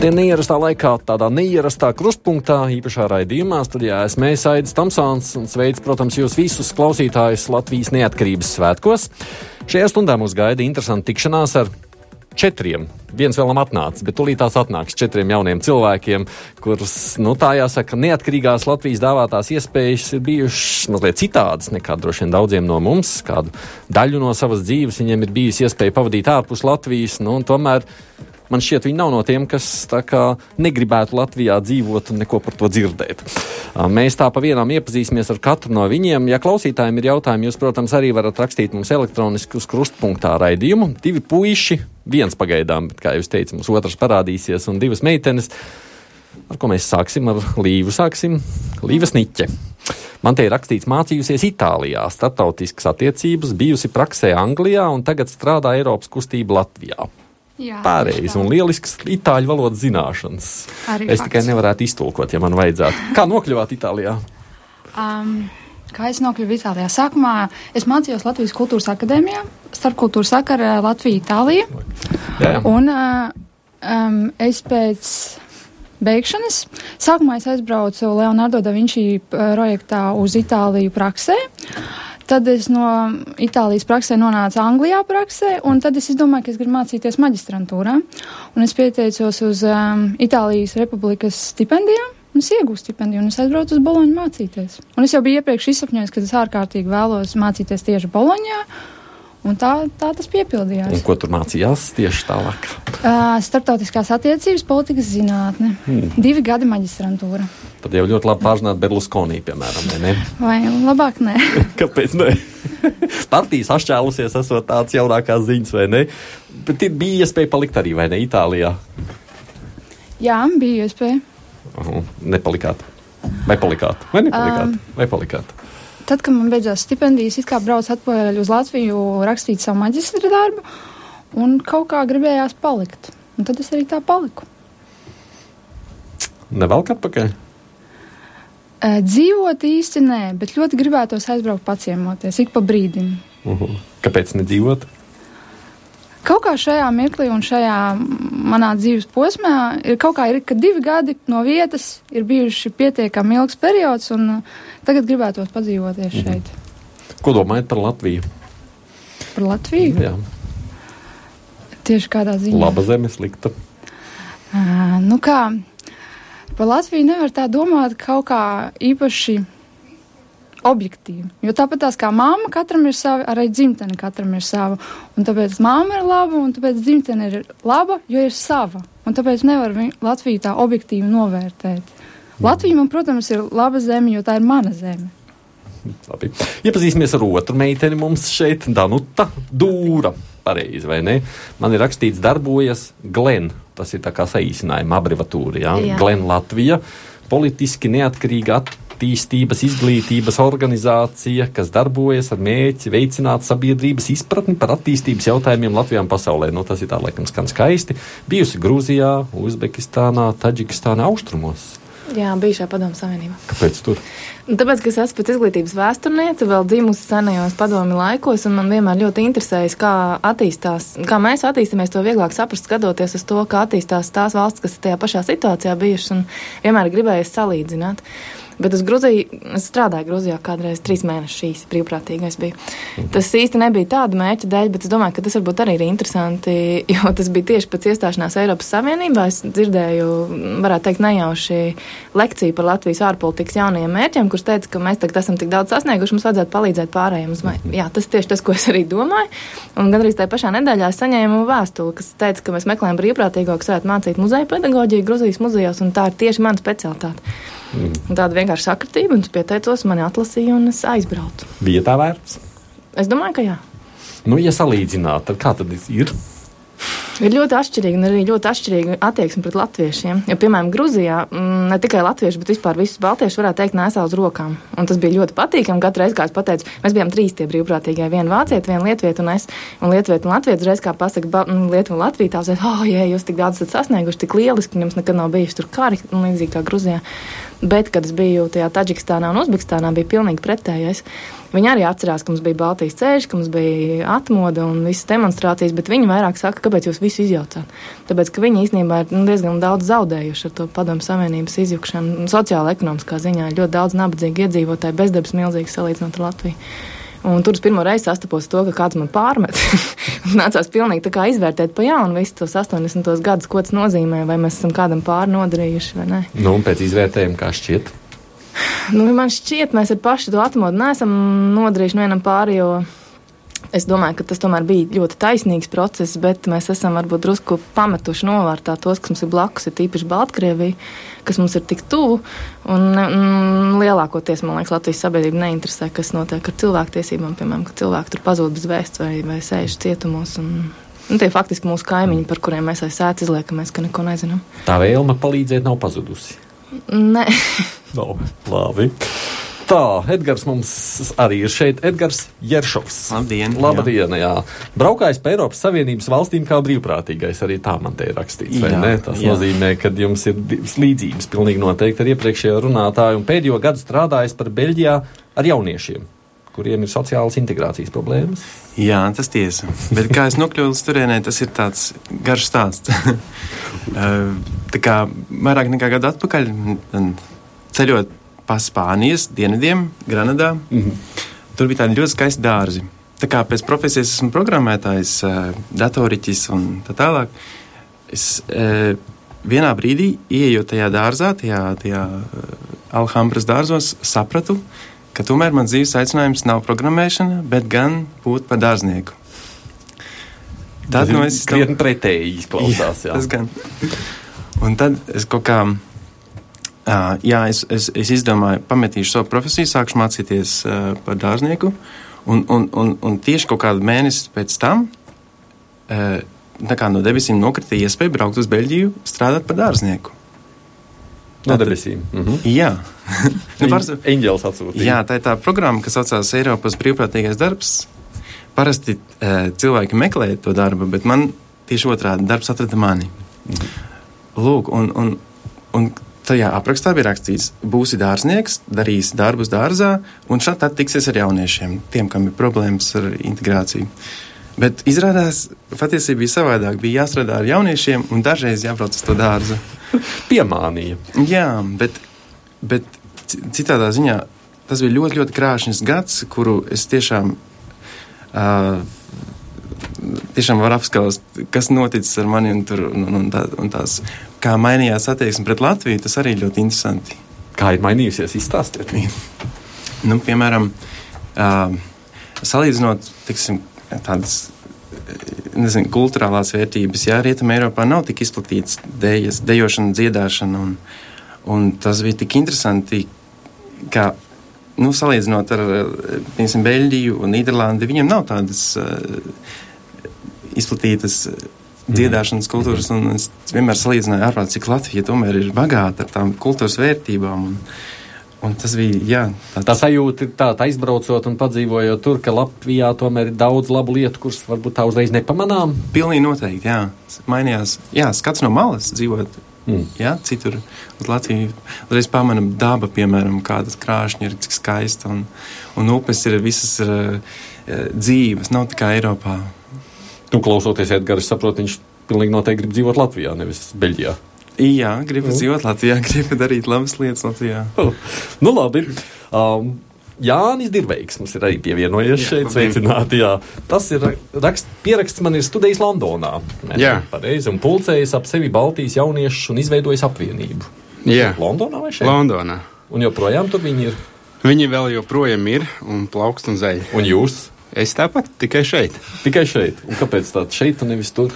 Labdien, neierastā laikā, tādā neierastā krustpunktā, īpašā raidījumā studijā esmu Aidis Tamsons un sveicu, protams, jūs visus klausītājus Latvijas neatkarības svētkos. Šajā stundā mūs gaida interesanta tikšanās ar četriem. Viens vēlam atnācis, bet tūlīt tās atnāks četriem jauniem cilvēkiem, kurus, nu, tā jāsaka, neatkarīgās Latvijas dāvātās iespējas ir bijušas mazliet citādas nekā droši vien daudziem no mums. Kādu daļu no savas dzīves viņiem ir bijusi iespēja pavadīt ārpus Latvijas, nu, un tomēr man šķiet, viņi nav no tiem, kas kā, negribētu Latvijā dzīvot un neko par to dzirdēt. Mēs tā pa vienam iepazīsimies ar katru no viņiem. Ja klausītājiem ir jautājumi, jūs, protams, arī varat rakstīt mums elektroniski uz krustpunktā raidījumu. Divi puiši, viens pagaidām, bet, kā jau teicu, mums otrs parādīsies, un divas meitenes. Ar ko mēs sāksim? Ar Līvu sāksim. Līvas Niķe. Man te ir rakstīts, mācījusies Itālijā, starptautiskas attiecības, bijusi praksē Anglijā un tagad strādā Eiropas kustība Latvijā. Pārējais un lielisks itāļu valodas zināšanas. Arī es fakts. tikai nevarētu iztulkot, ja man vajadzētu. Kā nokļuvāt Itālijā? Um, kā es nokļuvu Itālijā? Sākumā es mācījos Latvijas kultūras akadēmijā, starpkultūras sakara Latvija, Itālija. Jā, jā. Un uh, um, es pēc beigšanas. Sākumā es aizbraucu Leonardo da Vinci projektā uz Itāliju praksē. Tad es no Itālijas praksē nonācu Anglijā praksē, un tad es izdomāju, ka es gribu mācīties maģistrantūrā. Un es pieteicos uz um, Itālijas Republikas stipendijām. Un es iegūstu stipendiju, un es aizbraucu uz Boloņu mācīties. Un es jau biju iepriekš izsapņojis, ka es ārkārtīgi vēlos mācīties tieši Boloņā. Un tā, tā tas piepildījās. Un ko tur mācījās tieši tālāk? Uh, starptautiskās attiecības, politikas zinātne. Hmm. Divi gadi maģistrantūra. Tad jau ļoti labi pārzināt Berluskonī, piemēram, ne? Vai labāk nē? Kāpēc ne? Partijas atšķēlusies, esot tāds jaunākās ziņas, vai ne? Bet bija iespēja palikt arī, vai ne, Itālijā? Jā, bija iespēja. Uh, nepalikāt. Vai palikāt? Vai nepalikāt? Um, vai palikāt? Tad, kad man beidzās stipendijas, it kā braucu atpakaļ uz Latviju, rakstīt savu maģistra darbu, un kaut kā gribējās palikt. Un tad es arī tā paliku. Nevelk atpakaļ? Dzīvot īsti nē, bet ļoti gribētos aizbraukt paciemoties ik pa brīdim. Uh -huh. Kāpēc nedzīvot? Kaut kā šajā mirklī un šajā manā dzīves posmā ir kaut kā, ir, ka divi gadi no vietas ir bijuši pietiekami ilgs periods, un uh, tagad gribētos padzīvoties mhm. šeit. Ko domājat par Latviju? Par Latviju? Jā. Tieši kādā ziņā? Laba zeme, slikta. Uh, nu kā, par Latviju nevar tā domāt kaut kā īpaši objektīvi. Jo tāpat tās kā mamma, katram ir sava, arī dzimtene katram ir sava. Un tāpēc mamma ir laba, un tāpēc dzimtene ir laba, jo ir sava. Un tāpēc nevar Latviju tā objektīvi novērtēt. Mm. Latvija man, protams, ir laba zeme, jo tā ir mana zeme. Labi. Iepazīsimies ar otru meiteni mums šeit, Danuta Dūra. Pareizi, vai ne? Man ir rakstīts, darbojas Glen. Tas ir tā kā saīsinājuma abreviatūra, jā? jā. Glen Latvija. Politiski neatkarīga attīstība attīstības izglītības organizācija, kas darbojas ar mērķi veicināt sabiedrības izpratni par attīstības jautājumiem Latvijā un pasaulē. Nu, tas ir tā, laikam, skan skaisti. Bijusi Grūzijā, Uzbekistānā, Taģikistānā, Austrumos. Jā, bijušā padomu savienībā. Kāpēc tur? Nu, tāpēc, ka es esmu pēc izglītības vēsturniece, vēl dzimusi senajos padomu laikos, un man vienmēr ļoti interesējas, kā attīstās, kā mēs attīstāmies, to vieglāk saprast, skatoties uz to, kā attīstās tās valsts, kas ir tajā pašā situācijā bijušas, un vienmēr gribējies salīdzināt. Bet uz Grūziju, es strādāju Grūzijā kādreiz trīs mēnešus īsi brīvprātīgais bija. Tas īsti nebija tāda mērķa dēļ, bet es domāju, ka tas varbūt arī ir interesanti, jo tas bija tieši pēc iestāšanās Eiropas Savienībā. Es dzirdēju, varētu teikt, nejauši lekciju par Latvijas ārpolitikas jaunajiem mērķiem, kurš teica, ka mēs tagad esam tik daudz sasnieguši, mums vajadzētu palīdzēt pārējiem. Jā, tas tieši tas, ko es arī domāju. Un gandrīz tajā pašā nedēļā saņēmu vēstuli, kas teica, ka mēs meklējam brīvprātīgo, kas varētu mācīt muzeja pedagoģiju Grūzijas muzejos, un tā ir tieši mana specialitāte. Mm. Tāda vienkārši sakritība, un es pieteicos, mani atlasīja, un es aizbraucu. Bija tā vērts? Es domāju, ka jā. Nu, ja salīdzināt, tad kā tad ir? Ir ļoti atšķirīga un arī ļoti atšķirīga attieksme pret latviešiem. Jo, piemēram, Grūzijā mm, ne tikai latvieši, bet vispār visus baltiešus varētu teikt, nesā uz rokām. Un tas bija ļoti patīkami. Katru reizi, kā es pateicu, mēs bijām trīs tie brīvprātīgie. Viena vācieta, viena lietuvieta un es. Un lietuvieta un latvieša reiz, kā pasaka, mm, Lietuva un Latvija, tā uzsver, oh, jā, jūs tik daudz esat sasnieguši, tik lieliski, jums nekad nav bijuši tur kari līdzīgi kā Grūzijā. Bet, kad es biju tajā Taģikstānā un Uzbekistānā, bija pilnīgi pretējais. Viņi arī atcerās, ka mums bija Baltijas ceļš, ka mums bija atmoda un visas demonstrācijas, bet viņi vairāk saka, kāpēc jūs visu izjaucāt. Tāpēc, ka viņi īstenībā ir nu, diezgan daudz zaudējuši ar to padomu savienības izjukšanu. Sociāla ekonomiskā ziņā ļoti daudz nabadzīgu iedzīvotāju, bezdarbs milzīgs salīdzinot ar Latviju. Un tur es pirmo reizi sastapos to, ka kāds man pārmet. Nācās pilnīgi izvērtēt pa jaunu visus tos 80 gadus, ko tas nozīmē, vai mēs esam kādam pāri nodarījuši vai nē. Nu, un pēc izvērtējuma, kā šķiet? Nu, man šķiet, mēs ar pašu to atmodu neesam nodarījuši vienam pāri, jo Es domāju, ka tas tomēr bija ļoti taisnīgs process, bet mēs esam varbūt drusku pametuši novārtā tos, kas mums ir blakus, ir tīpaši Baltkrievija, kas mums ir tik tuvu. Un, mm, lielākoties, man liekas, Latvijas sabiedrība neinteresē, kas notiek ar cilvēktiesībām, piemēram, ka cilvēki tur pazūd bez vēsts vai, vai sēž cietumos. Un, un tie faktiski mūsu kaimiņi, par kuriem mēs aiz sēdz izliekamies, ka neko nezinām. Tā vēlme palīdzēt nav pazudusi. Nē. no, labi. Tā, Edgars mums arī ir šeit. Edgars Jeršovs. Labdien! Labdien, jā. jā. Braukājis pa Eiropas Savienības valstīm kā brīvprātīgais, arī tā man te ir rakstīts, vai jā, ne? Tas jā. nozīmē, ka jums ir līdzības pilnīgi noteikti ar iepriekšējo runātāju un pēdējo gadu strādājis par Beļģijā ar jauniešiem kuriem ir sociālas integrācijas problēmas. Jā, tas tiesa. Bet kā es nokļuvu līdz turienei, tas ir tāds garš stāsts. tā kā vairāk nekā gadu atpakaļ ceļot pa Spānijas dienvidiem, Granadā. Mm -hmm. Tur bija tādi ļoti skaisti dārzi. Tā kā pēc profesijas esmu programmētājs, eh, datoriķis un tā tālāk. Es e, vienā brīdī, ieejot tajā dārzā, tajā, tajā eh, Alhambras dārzos, sapratu, ka tomēr mans dzīves aicinājums nav programmēšana, bet gan būt par dārznieku. Tad nu, es krietni pretēji izklausās. Jā, jā. Tas gan. Un tad es kaut kā Uh, jā, es, es, es izdomāju, pametīšu savu profesiju, sākšu mācīties par dārznieku. Un, un, un, un tieši kaut kādu mēnesi pēc tam no debesīm nokrita iespēja braukt uz Beļģiju, strādāt par dārznieku. No debesīm. -hmm. Jā, Eņģēlis atsūtīja. Jā, tā ir tā programma, kas saucās Eiropas brīvprātīgais darbs. Parasti uh, cilvēki meklē to darbu, bet man tieši otrādi darbs atrada mani. -hmm. Lūk, un, un, un tajā aprakstā bija rakstīts, būsi dārznieks, darīsi darbus dārzā, un šādi tad tiksies ar jauniešiem, tiem, kam ir problēmas ar integrāciju. Bet izrādās, patiesībā bija savādāk. Bija jāstrādā ar jauniešiem, un dažreiz jābrauc uz to dārzu. Piemānīja. Jā, bet, bet citādā ziņā tas bija ļoti, ļoti krāšņs gads, kuru es tiešām. Uh, tiešām var apskaust, kas noticis ar mani un, tur, un, un, tā, un tās, kā mainījās attieksme pret Latviju. Tas arī ļoti interesanti. Kā ir mainījusies, izstāstiet. nu, piemēram, uh, salīdzinot tiksim, tādas nezinu, kultūrālās vērtības, jā, Rietumē Eiropā nav tik izplatītas dēļas, dejošana, dziedāšana. Un, un tas bija tik interesanti, ka nu, salīdzinot ar piemēram, Beļģiju un Nīderlandi, viņiem nav tādas uh, izplatītas eh, dziedāšanas kultūras, un es vienmēr salīdzināju ar to, cik Latvija tomēr ir bagāta ar tām kultūras vērtībām. Un, un tas bija, jā. Tāds... Tā sajūta ir tāda, aizbraucot un padzīvojot tur, ka Latvijā tomēr ir daudz labu lietu, kuras varbūt tā uzreiz nepamanām. Pilnīgi noteikti, jā. Mainījās, jā, skats no malas dzīvot. Mm. Jā, citur uz Latviju uzreiz pamanām daba, piemēram, kādas krāšņi ir, cik skaista, un, un upes ir visas uh, dzīves, nav tikai Eiropā. Nu, klausoties Edgars, saprotu, viņš pilnīgi noteikti grib dzīvot Latvijā, nevis Beļģijā. Jā, gribu mm. dzīvot Latvijā, gribu darīt labas lietas Latvijā. Oh. Nu, labi. Um, Jānis Dirveiks mums ir arī pievienojies šeit. Sveicināti, jā. Tas ir rakst, pieraksts, man ir studējis Londonā. Jā. Pareizi, un pulcējis ap sevi Baltijas jauniešus un izveidojis apvienību. Jā. Londonā vai šeit? Londonā. Un joprojām tur viņi ir? Viņi vēl joprojām ir un plaukst un zeļ. Un jūs? Es tāpat, tikai šeit. Tikai šeit. Un kāpēc tā šeit un nevis tur?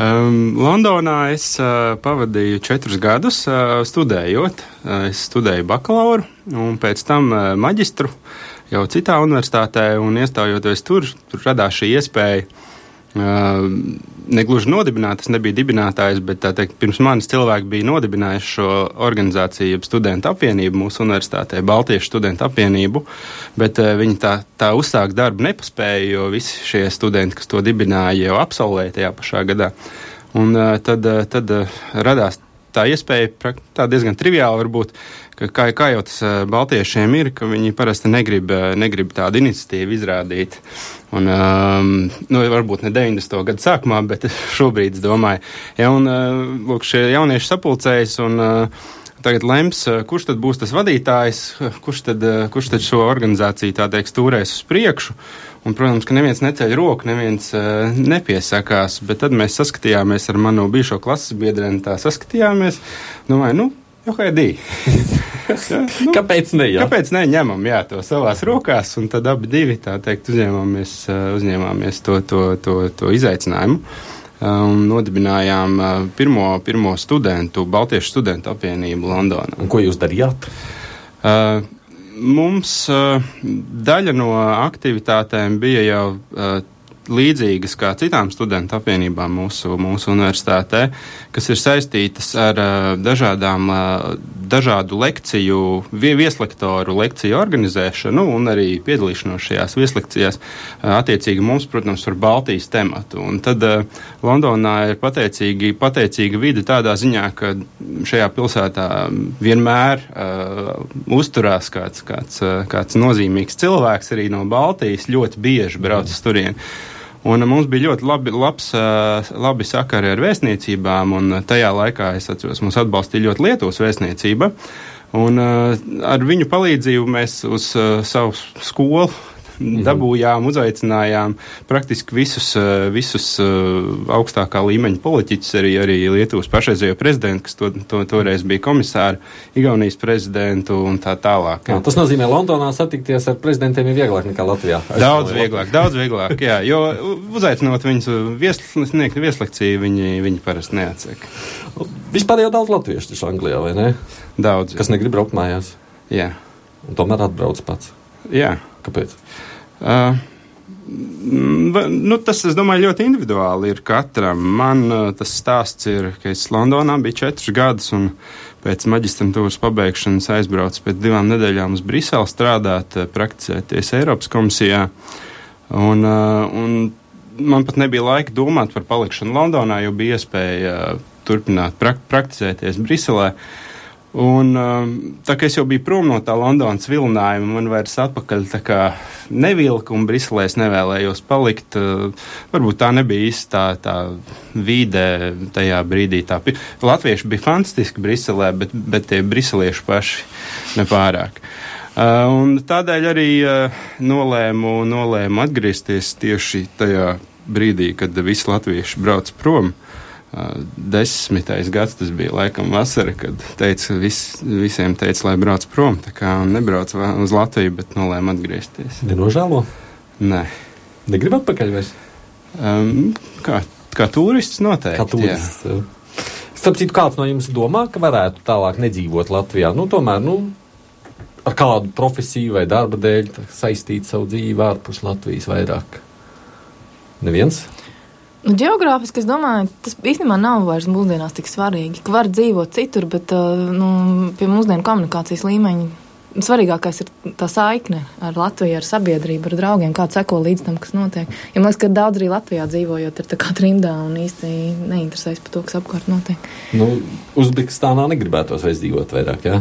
Um, Londonā es uh, pavadīju četrus gadus uh, studējot. Uh, es studēju bakalauru un pēc tam uh, maģistru jau citā universitātē. Iestājoties tur, tur radās šī iespēja negluži nodibināt, tas nebija dibinātājs, bet teikt, pirms manis cilvēki bija nodibinājuši šo organizāciju, studentu apvienību mūsu universitātē, Baltiešu studentu apvienību, bet viņi tā, tā uzsākt darbu nepaspēja, jo visi šie studenti, kas to dibināja, jau absolvēja tajā pašā gadā. Un tad, tad radās tā iespēja, tā diezgan triviāli varbūt, ka kā, kā jau tas baltiešiem ir, ka viņi parasti negrib, negrib tādu iniciatīvu izrādīt. Un, um, nu, varbūt ne 90. gadu sākumā, bet šobrīd es domāju, ja, un, lūk, šie jaunieši sapulcējas un uh, tagad lems, kurš tad būs tas vadītājs, kurš tad, kurš tad šo organizāciju tā teikt stūrēs uz priekšu. Un, protams, ka neviens neceļ roku, neviens uh, nepiesakās, bet tad mēs saskatījāmies ar manu bijušo klases biedreni, tā saskatījāmies. Domāju, nu, Johaidī. ja, nu, kāpēc ne? Jā? Kāpēc neņemam jā, to savās rokās, un tad abi divi, tā teikt, uzņēmāmies, uzņēmāmies to, to, to, to izaicinājumu un nodibinājām pirmo, pirmo studentu, Baltiešu studentu apvienību Londonā. Un ko jūs darījāt? Uh, mums uh, daļa no aktivitātēm bija jau uh, līdzīgas kā citām studentu apvienībām mūsu, mūsu universitātē, kas ir saistītas ar dažādām, dažādu lekciju, vieslektoru lekciju organizēšanu un arī piedalīšanos šajās vieslekcijās. Attiecīgi mums, protams, par Baltijas tematu. Un tad Londonā ir pateicīgi, pateicīga vide tādā ziņā, ka šajā pilsētā vienmēr uh, uzturās kāds, kāds, kāds nozīmīgs cilvēks arī no Baltijas, ļoti bieži brauc uz turieni. Un mums bija ļoti labi, labs, labi sakari ar vēstniecībām, un tajā laikā es atceros, mums atbalstīja ļoti Lietuvas vēstniecība. Un ar viņu palīdzību mēs uz savu skolu. Dabūjām, uzaicinājām praktiski visus, eh, visus eh, augstākā līmeņa politiķus, arī, arī Lietuvas pašreizējo prezidentu, kas to, to, toreiz bija komisāri, Igaunijas prezidentu un tā tālāk. Jā, tas nozīmē, Londonā satikties ar prezidentiem ir vieglāk nekā Latvijā. Daudz vieglāk, daudz vieglāk, jā, jo uzaicinot viņus vieslikt vieslekciju, viņi, viņi parasti neatsaka. Vispār jau daudz latviešu taču Anglijā, vai ne? Daudz. Kas negrib braukt mājās. Jā. Un tomēr atbrauc pats. Jā. Kāpēc? Uh, Nu, tas, es domāju, ļoti individuāli ir katram. Man uh, tas stāsts ir, ka es Londonā biju četrus gadus, un pēc maģistrantūras pabeigšanas aizbraucu pēc divām nedēļām uz Briselu strādāt, uh, prakticēties Eiropas komisijā. Un, uh, un man pat nebija laika domāt par palikšanu Londonā, jo bija iespēja turpināt prak prakticēties Briselē. Uh, Un, um, tā kā es jau biju prom no tā Londonas vilinājuma, man vairs atpakaļ nevilka, un Briselē es nevēlējos palikt. Uh, varbūt tā nebija īsta tā, tā vide tajā brīdī. Tā, Latvieši bija fantastiski Briselē, bet, bet tie briselieši paši nepārāk. Uh, un tādēļ arī uh, nolēmu, nolēmu atgriezties tieši tajā brīdī, kad visi latvieši brauc prom. Uh, Desmitais gads tas bija laikam vasara, kad teica, vis, visiem teica, lai brauc prom. Tā kā nebrauc uz Latviju, bet nolēma atgriezties. Nenožēlo? Nē. Negrib atpakaļ vairs? Um, kā, kā turists noteikti. Kā turists. Jā. Starp citu, kāds no jums domā, ka varētu tālāk nedzīvot Latvijā? Nu, tomēr, nu, ar kādu profesiju vai darba dēļ saistīt savu dzīvi ārpus Latvijas vairāk? Neviens? Nu, Geogrāfiski es domāju, tas īstenībā nav vairs mūsdienās tik svarīgi. Ka var dzīvot citur, bet uh, nu, pie mūsdienu komunikācijas līmeņa svarīgākais ir tā saikne ar Latviju, ar sabiedrību, ar draugiem, kā seko līdz tam, kas notiek. Ja man liekas, ka daudz arī Latvijā dzīvojot, ir tā kā trimdā un īsti neinteresēs par to, kas apkārt notiek. Nu, Uzbekistānā negribētos vairs dzīvot vairāk? Ja?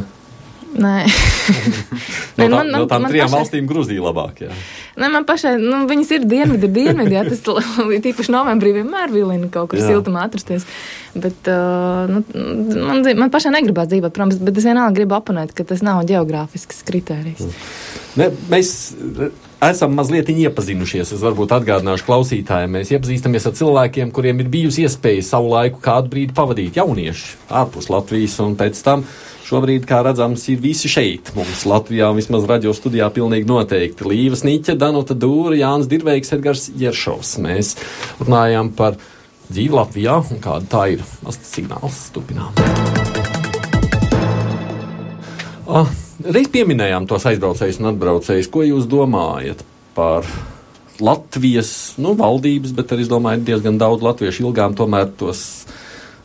Nē, no, tā, man, no tām man trijām pašai... valstīm Grūzija labāk. Jā. Nē, man pašai, nu, viņas ir dienvidi, ir dienvidi, jā, tas tīpaši novembrī vienmēr vilina kaut kur siltumā atrasties. Bet uh, nu, man, man pašai negribās dzīvot, protams, bet es vienalga gribu apanēt, ka tas nav geogrāfisks kritērijs. Ne, mēs esam mazliet iepazinušies. Es varbūt atgādināšu klausītājiem. Mēs iepazīstamies ar cilvēkiem, kuriem ir bijusi iespēja savu laiku kādu brīdi pavadīt jaunieši ārpus Latvijas un pēc tam Šobrīd, kā redzams, ir visi šeit. Mums Latvijā, vismaz radio studijā, pilnīgi noteikti. Līva Sniķa, Danuta Dūra, Jānis Dirveiks, Edgars Jeršovs. Mēs runājām par dzīvi Latvijā un kāda tā ir. Tas signāls turpinām. Ah, reiz pieminējām tos aizbraucējus un atbraucējus. Ko jūs domājat par Latvijas nu, valdības, bet arī, es domāju, diezgan daudz latviešu ilgām tomēr tos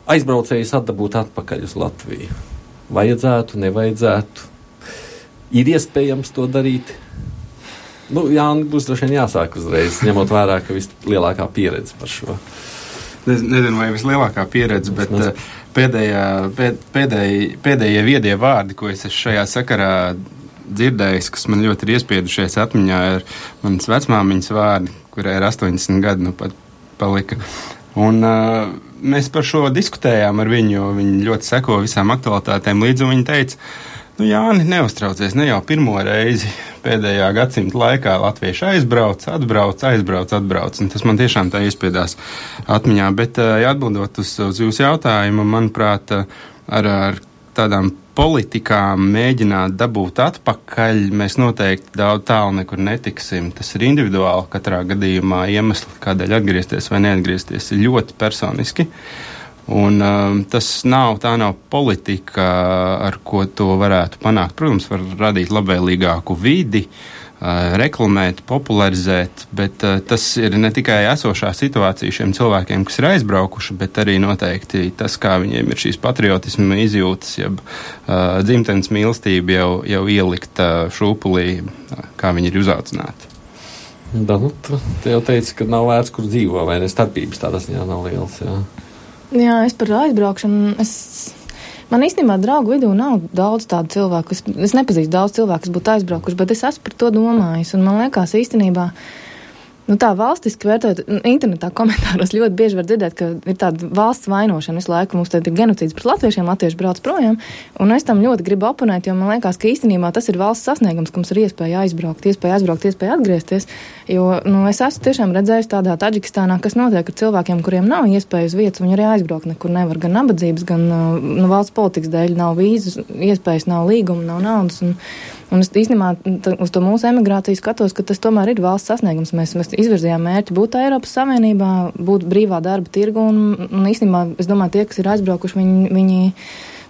aizbraucējus atdabūt atpakaļ uz Latviju? Vajadzētu, nevajadzētu. Ir iespējams to darīt. Nu, jā, būs droši vien jāsāk uzreiz, ņemot vērā, ka vislielākā pieredze par šo nezinu, vai vislielākā pieredze, bet uh, pēdējā, pēd, pēdēj, pēdējie viedie vārdi, ko es šajā sakarā dzirdējis, kas man ļoti ir iespiedušies atmiņā, ir manas vecmāmiņas vārdi, kurai ir 80 gadi, nu pat palika. Un, uh, mēs par šo diskutējām ar viņu, jo viņi ļoti seko visām aktualitātēm līdzi, un viņi teica, Nu, Jāni, neuztraucies, ne jau pirmo reizi pēdējā gadsimta laikā latvieši aizbrauc, atbrauc, aizbrauc, atbrauc. Tas man tiešām tā iespiedās atmiņā. Bet, ja atbildot uz, uz jūsu jautājumu, manuprāt, ar, ar tādām politikām mēģināt dabūt atpakaļ, mēs noteikti daudz tālu nekur netiksim. Tas ir individuāli katrā gadījumā iemesli, kādēļ atgriezties vai neatgriezties, ir ļoti personiski. Un, um, tas nav, tā nav politika, ar ko to varētu panākt. Protams, var radīt labvēlīgāku vidi, uh, reklamēt, popularizēt, bet uh, tas ir ne tikai esošā situācija šiem cilvēkiem, kas ir aizbraukuši, bet arī noteikti tas, kā viņiem ir šīs patriotisma izjūtas, jeb uh, dzimtenes mīlestība jau, jau ielikt uh, šūpulī, uh, kā viņi ir uzaucināti. Da, nu, tu, jau teici, ka nav vērts, kur dzīvo, vai ne? Starpības tādā ziņā nav lielas. Jā. Jā, es par aizbraukšanu. Es... Man īstenībā draugu vidū nav daudz tādu cilvēku. Es, es nepazīstu daudz cilvēku, kas būtu aizbraukuši, bet es esmu par to domājis. Un man liekas, īstenībā Nu, tā valstiski vērtējot, internetā komentāros ļoti bieži var dzirdēt, ka ir tāda valsts vainošana visu laiku. Mums ir genocīds pret latviešiem, latvieši brauc projām. Un es tam ļoti gribu oponēt, jo man liekas, ka īstenībā tas ir valsts sasniegums, ka mums ir iespēja aizbraukt, iespēja aizbraukt, iespēja atgriezties. Jo nu, es esmu tiešām redzējis tādā Taģikistānā, kas notiek ar cilvēkiem, kuriem nav iespējas vietas, viņi arī aizbraukt nekur nevar. Gan nabadzības, gan nu, valsts politikas dēļ nav vīzas, iespējas, nav līguma, nav naudas. Un, Un es īstenībā uz to mūsu emigrāciju skatos, ka tas tomēr ir valsts sasniegums. Mēs, mēs izvirzījām mērķi būt Eiropas Savienībā, būt brīvā darba tirgu, un, un īstenībā es domāju, tie, kas ir aizbraukuši, viņi, viņi,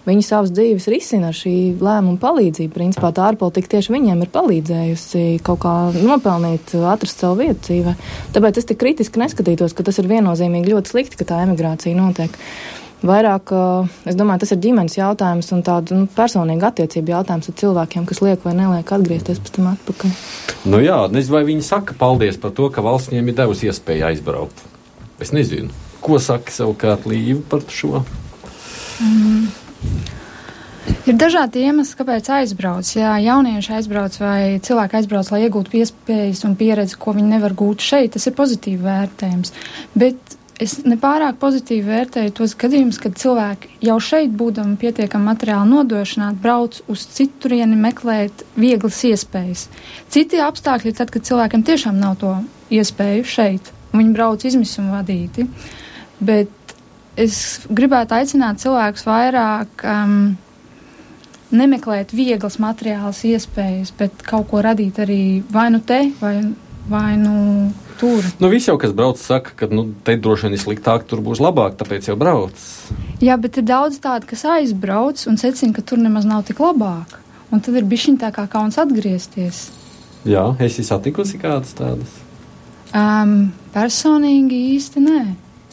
viņi savas dzīves risina ar šī lēmuma palīdzību. Principā tā ārpolitika tieši viņiem ir palīdzējusi kaut kā nopelnīt, atrast savu vietu dzīvē. Tāpēc es tik kritiski neskatītos, ka tas ir viennozīmīgi ļoti slikti, ka tā emigrācija notiek. Vairāk, es domāju, tas ir ģimenes jautājums un tāda nu, personīga attiecība jautājums ar cilvēkiem, kas liek vai neliek atgriezties pēc tam atpakaļ. Nu jā, nezinu, vai viņi saka paldies par to, ka valsts viņiem ir devusi iespēju aizbraukt. Es nezinu, ko saka savukārt Līva par šo. Mm. Ir dažādi iemesli, kāpēc aizbrauc. Jā, jaunieši aizbrauc vai cilvēki aizbrauc, lai iegūtu iespējas un pieredzi, ko viņi nevar gūt šeit. Tas ir pozitīvi vērtējums. Bet es nepārāk pozitīvi vērtēju tos gadījumus, kad cilvēki jau šeit, būdami pietiekami materiāli nodrošināti, brauc uz citurieni meklēt vieglas iespējas. Citi apstākļi ir tad, kad cilvēkiem tiešām nav to iespēju šeit, viņi brauc izmisumu vadīti. Bet es gribētu aicināt cilvēkus vairāk um, nemeklēt vieglas materiālas iespējas, bet kaut ko radīt arī vai nu te, vai, vai nu tur. Nu, visi jau, kas brauc, saka, ka nu, te droši vien ir sliktāk, tur būs labāk, tāpēc jau brauc. Jā, bet ir daudz tādu, kas aizbrauc un secina, ka tur nemaz nav tik labāk. Un tad ir bišķiņ tā kā kauns atgriezties. Jā, esi satikusi kādas tādas? Um, personīgi īsti nē.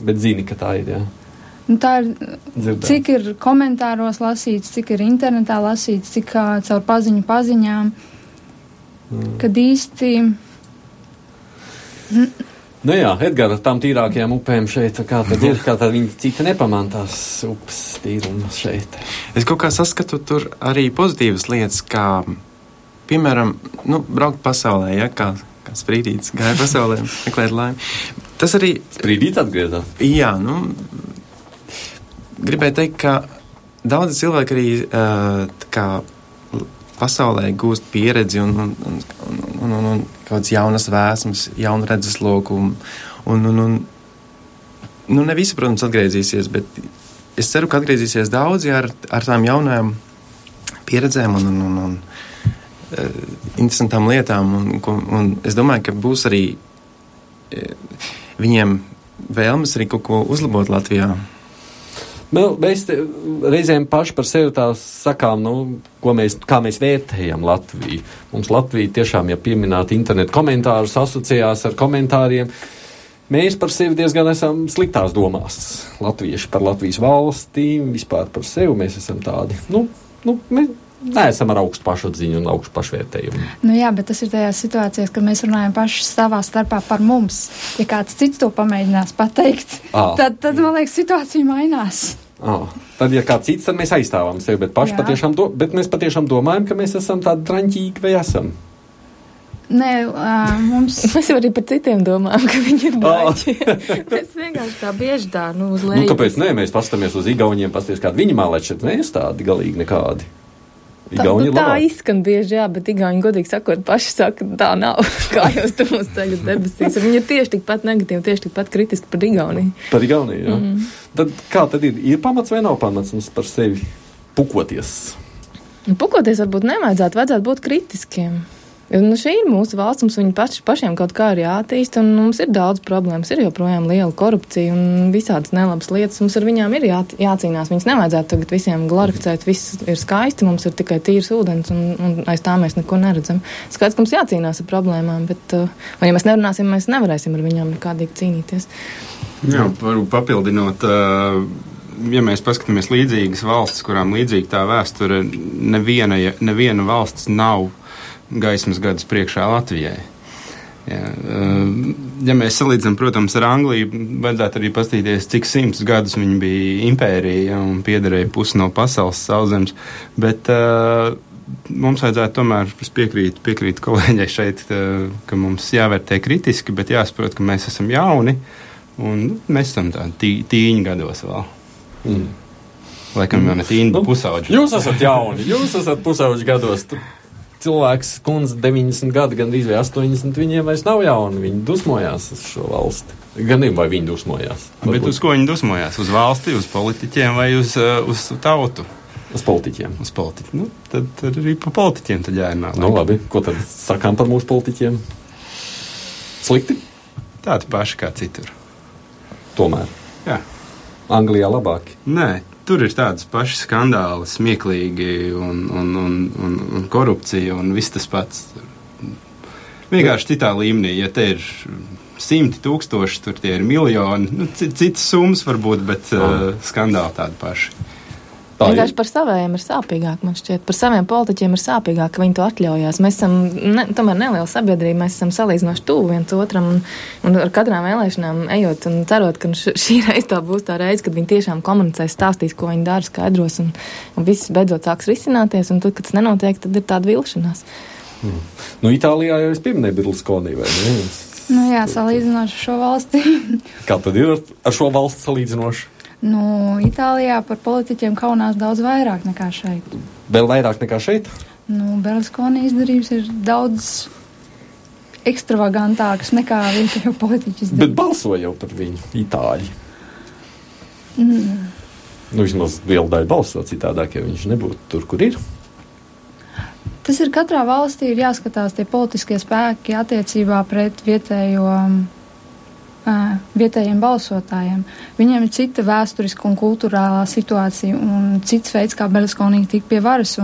Bet zini, ka tā ir, jā. Nu, tā ir, Dzirdēt. cik ir komentāros lasīts, cik ir internetā lasīts, cik uh, caur paziņu paziņām, mm. kad īsti Nu jā, Edgars, tām tīrākajām upēm šeit, kā tad ir, kā tad viņi cita nepamantās upes tīruma šeit. Es kaut kā saskatu tur arī pozitīvas lietas, kā, piemēram, nu, braukt pasaulē, ja, kā, kā sprīdīts gāja pasaulē, meklēt laimi. Tas arī. Sprīdīts atgriezās? Jā, nu, gribēju teikt, ka daudzi cilvēki arī, uh, kā, pasaulē gūst pieredzi un, un, un, un, un, un, un kādas jaunas vēsmas, jaunu redzesloku. Un, un, un, un, nu, ne visi, protams, atgriezīsies, bet es ceru, ka atgriezīsies daudzi ar, ar tām jaunām pieredzēm un, un, un, un uh, interesantām lietām. Un, un, un es domāju, ka būs arī uh, viņiem vēlmes arī kaut ko uzlabot Latvijā. Nu, mēs reizēm paši par sevi tā sakām, nu, mēs, kā mēs vērtējam Latviju. Mums Latvija tiešām, ja pieminēt internetu komentārus, asociējās ar komentāriem. Mēs par sevi diezgan esam sliktās domās. Latvieši par Latvijas valstīm, vispār par sevi mēs esam tādi. Nu, nu, mēs, neesam ar augstu pašatziņu un augstu pašvērtējumu. Nu jā, bet tas ir tajās situācijās, kad mēs runājam paši savā starpā par mums. Ja kāds cits to pamēģinās pateikt, à. tad, tad, man liekas, situācija mainās. À. Tad, ja kāds cits, tad mēs aizstāvam sevi, bet, patiešām do, bet mēs patiešām domājam, ka mēs esam tādi draņķīgi vai esam. Nē, uh, mums. Mēs arī par citiem domājam, ka viņi ir baigi. mēs vienkārši tā bieži tā, nu, uz leju. Nu, kāpēc nē, mēs pastamies uz Igauniem, pastamies, kādi viņi mālē šeit, neestādi galīgi nekādi. Igauni tā, tā izskan bieži, jā, bet Igauni, godīgi sakot, paši saka, tā nav. Kā jūs tur mums ceļat debesīs? Viņi ir tieši tikpat negatīvi, tieši tikpat kritiski par Igauniju. Par Igauniju, jā. Mm -hmm. Tad kā tad ir? Ir pamats vai nav pamats mums par sevi pukoties? Pukoties varbūt nevajadzētu, vajadzētu būt kritiskiem. Nu, šī ir mūsu valsts, mums viņi paši, pašiem kaut kā ir jāattīst, un mums ir daudz problēmas. Ir joprojām liela korupcija un visādas nelabas lietas. Mums ar viņām ir jā, jācīnās. Viņas nevajadzētu tagad visiem glorificēt. Viss ir skaisti, mums ir tikai tīrs ūdens, un, un aiz tā mēs neko neredzam. Skaidrs, ka mums jācīnās ar problēmām, bet, uh, un ja mēs nerunāsim, mēs nevarēsim ar viņām nekādīgi cīnīties. Jā, papildinot. Uh, ja mēs paskatāmies līdzīgas valstis, kurām līdzīga tā vēsture, neviena, neviena valsts nav gaismas gadus priekšā Latvijai. Ja, eh, ja mēs salīdzinām, protams, ar Angliju, vajadzētu arī paskatīties, cik simtus gadus viņi bija impērija un piederēja pusi no pasaules sauszemes. Bet uh, mums vajadzētu tomēr piekrīt, piekrīt kolēģei šeit, uh, ka mums jāvērtē kritiski, bet jāsaprot, ka mēs esam jauni un mēs esam tādi tī, tīņi gados vēl. Mm. Laikam jau ne tīņi, nu, pusauģi. Jūs esat jauni, jūs esat pusauģi gados. Cilvēks, kundze, 90 gadi, gan arī 80, viņiem vairs nav jauni. Viņi dusmojās uz šo valsti. Gan arī vai viņi dusmojās. Varbūt. Bet uz ko viņi dusmojās? Uz valsti, uz politiķiem vai uz, uh, uz tautu? Uz politiķiem. Uz politiķiem. Nu, tad, tad arī par politiķiem jārunā. Nu, labi, ko tad sakām par mūsu politiķiem? Slikti? Tādi paši kā citur. Tomēr. Jā. Anglijā labāk. Nē, tur ir tādas pašas skandāli, smieklīgi un, un, un, un, un korupcija un viss tas pats. Vienkārši citā līmenī, ja te ir simti tūkstoši, tur tie ir miljoni, nu, citas summas varbūt, bet uh, skandāli tādi paši. Tā Vienkārši par saviem ir sāpīgāk, man šķiet. Par saviem politiķiem ir sāpīgāk, ka viņi to atļaujās. Mēs esam ne, tomēr neliela sabiedrība, mēs esam salīdzinoši tuvu viens otram un, un ar katrām vēlēšanām ejot un cerot, ka šī reize tā būs tā reize, kad viņi tiešām komunicēs, stāstīs, ko viņi dara, skaidros un, un viss beidzot sāks risināties. Un tad, kad tas nenotiek, tad ir tāda vilšanās. Hmm. Nu, Itālijā jau es pieminēju Berlusconi, vai ne? Nu jā, salīdzinoši ar šo valsti. Kā tad ir ar šo valsti salīdzinoši? Nu, Itālijā par politiķiem kaunās daudz vairāk nekā šeit. Vēl vairāk nekā šeit? Nu, Berluskoni izdarījums ir daudz ekstravagantāks nekā vietējo politiķu izdarījums. Bet balsoja jau par viņu itāļi. Mm. Nu, vismaz liela daļa balso citādāk, ja viņš nebūtu tur, kur ir. Tas ir katrā valstī ir jāskatās tie politiskie spēki attiecībā pret vietējo vietējiem balsotājiem. Viņiem ir cita vēsturiska un kultūrālā situācija un cits veids, kā Berluskonī tika pie varas.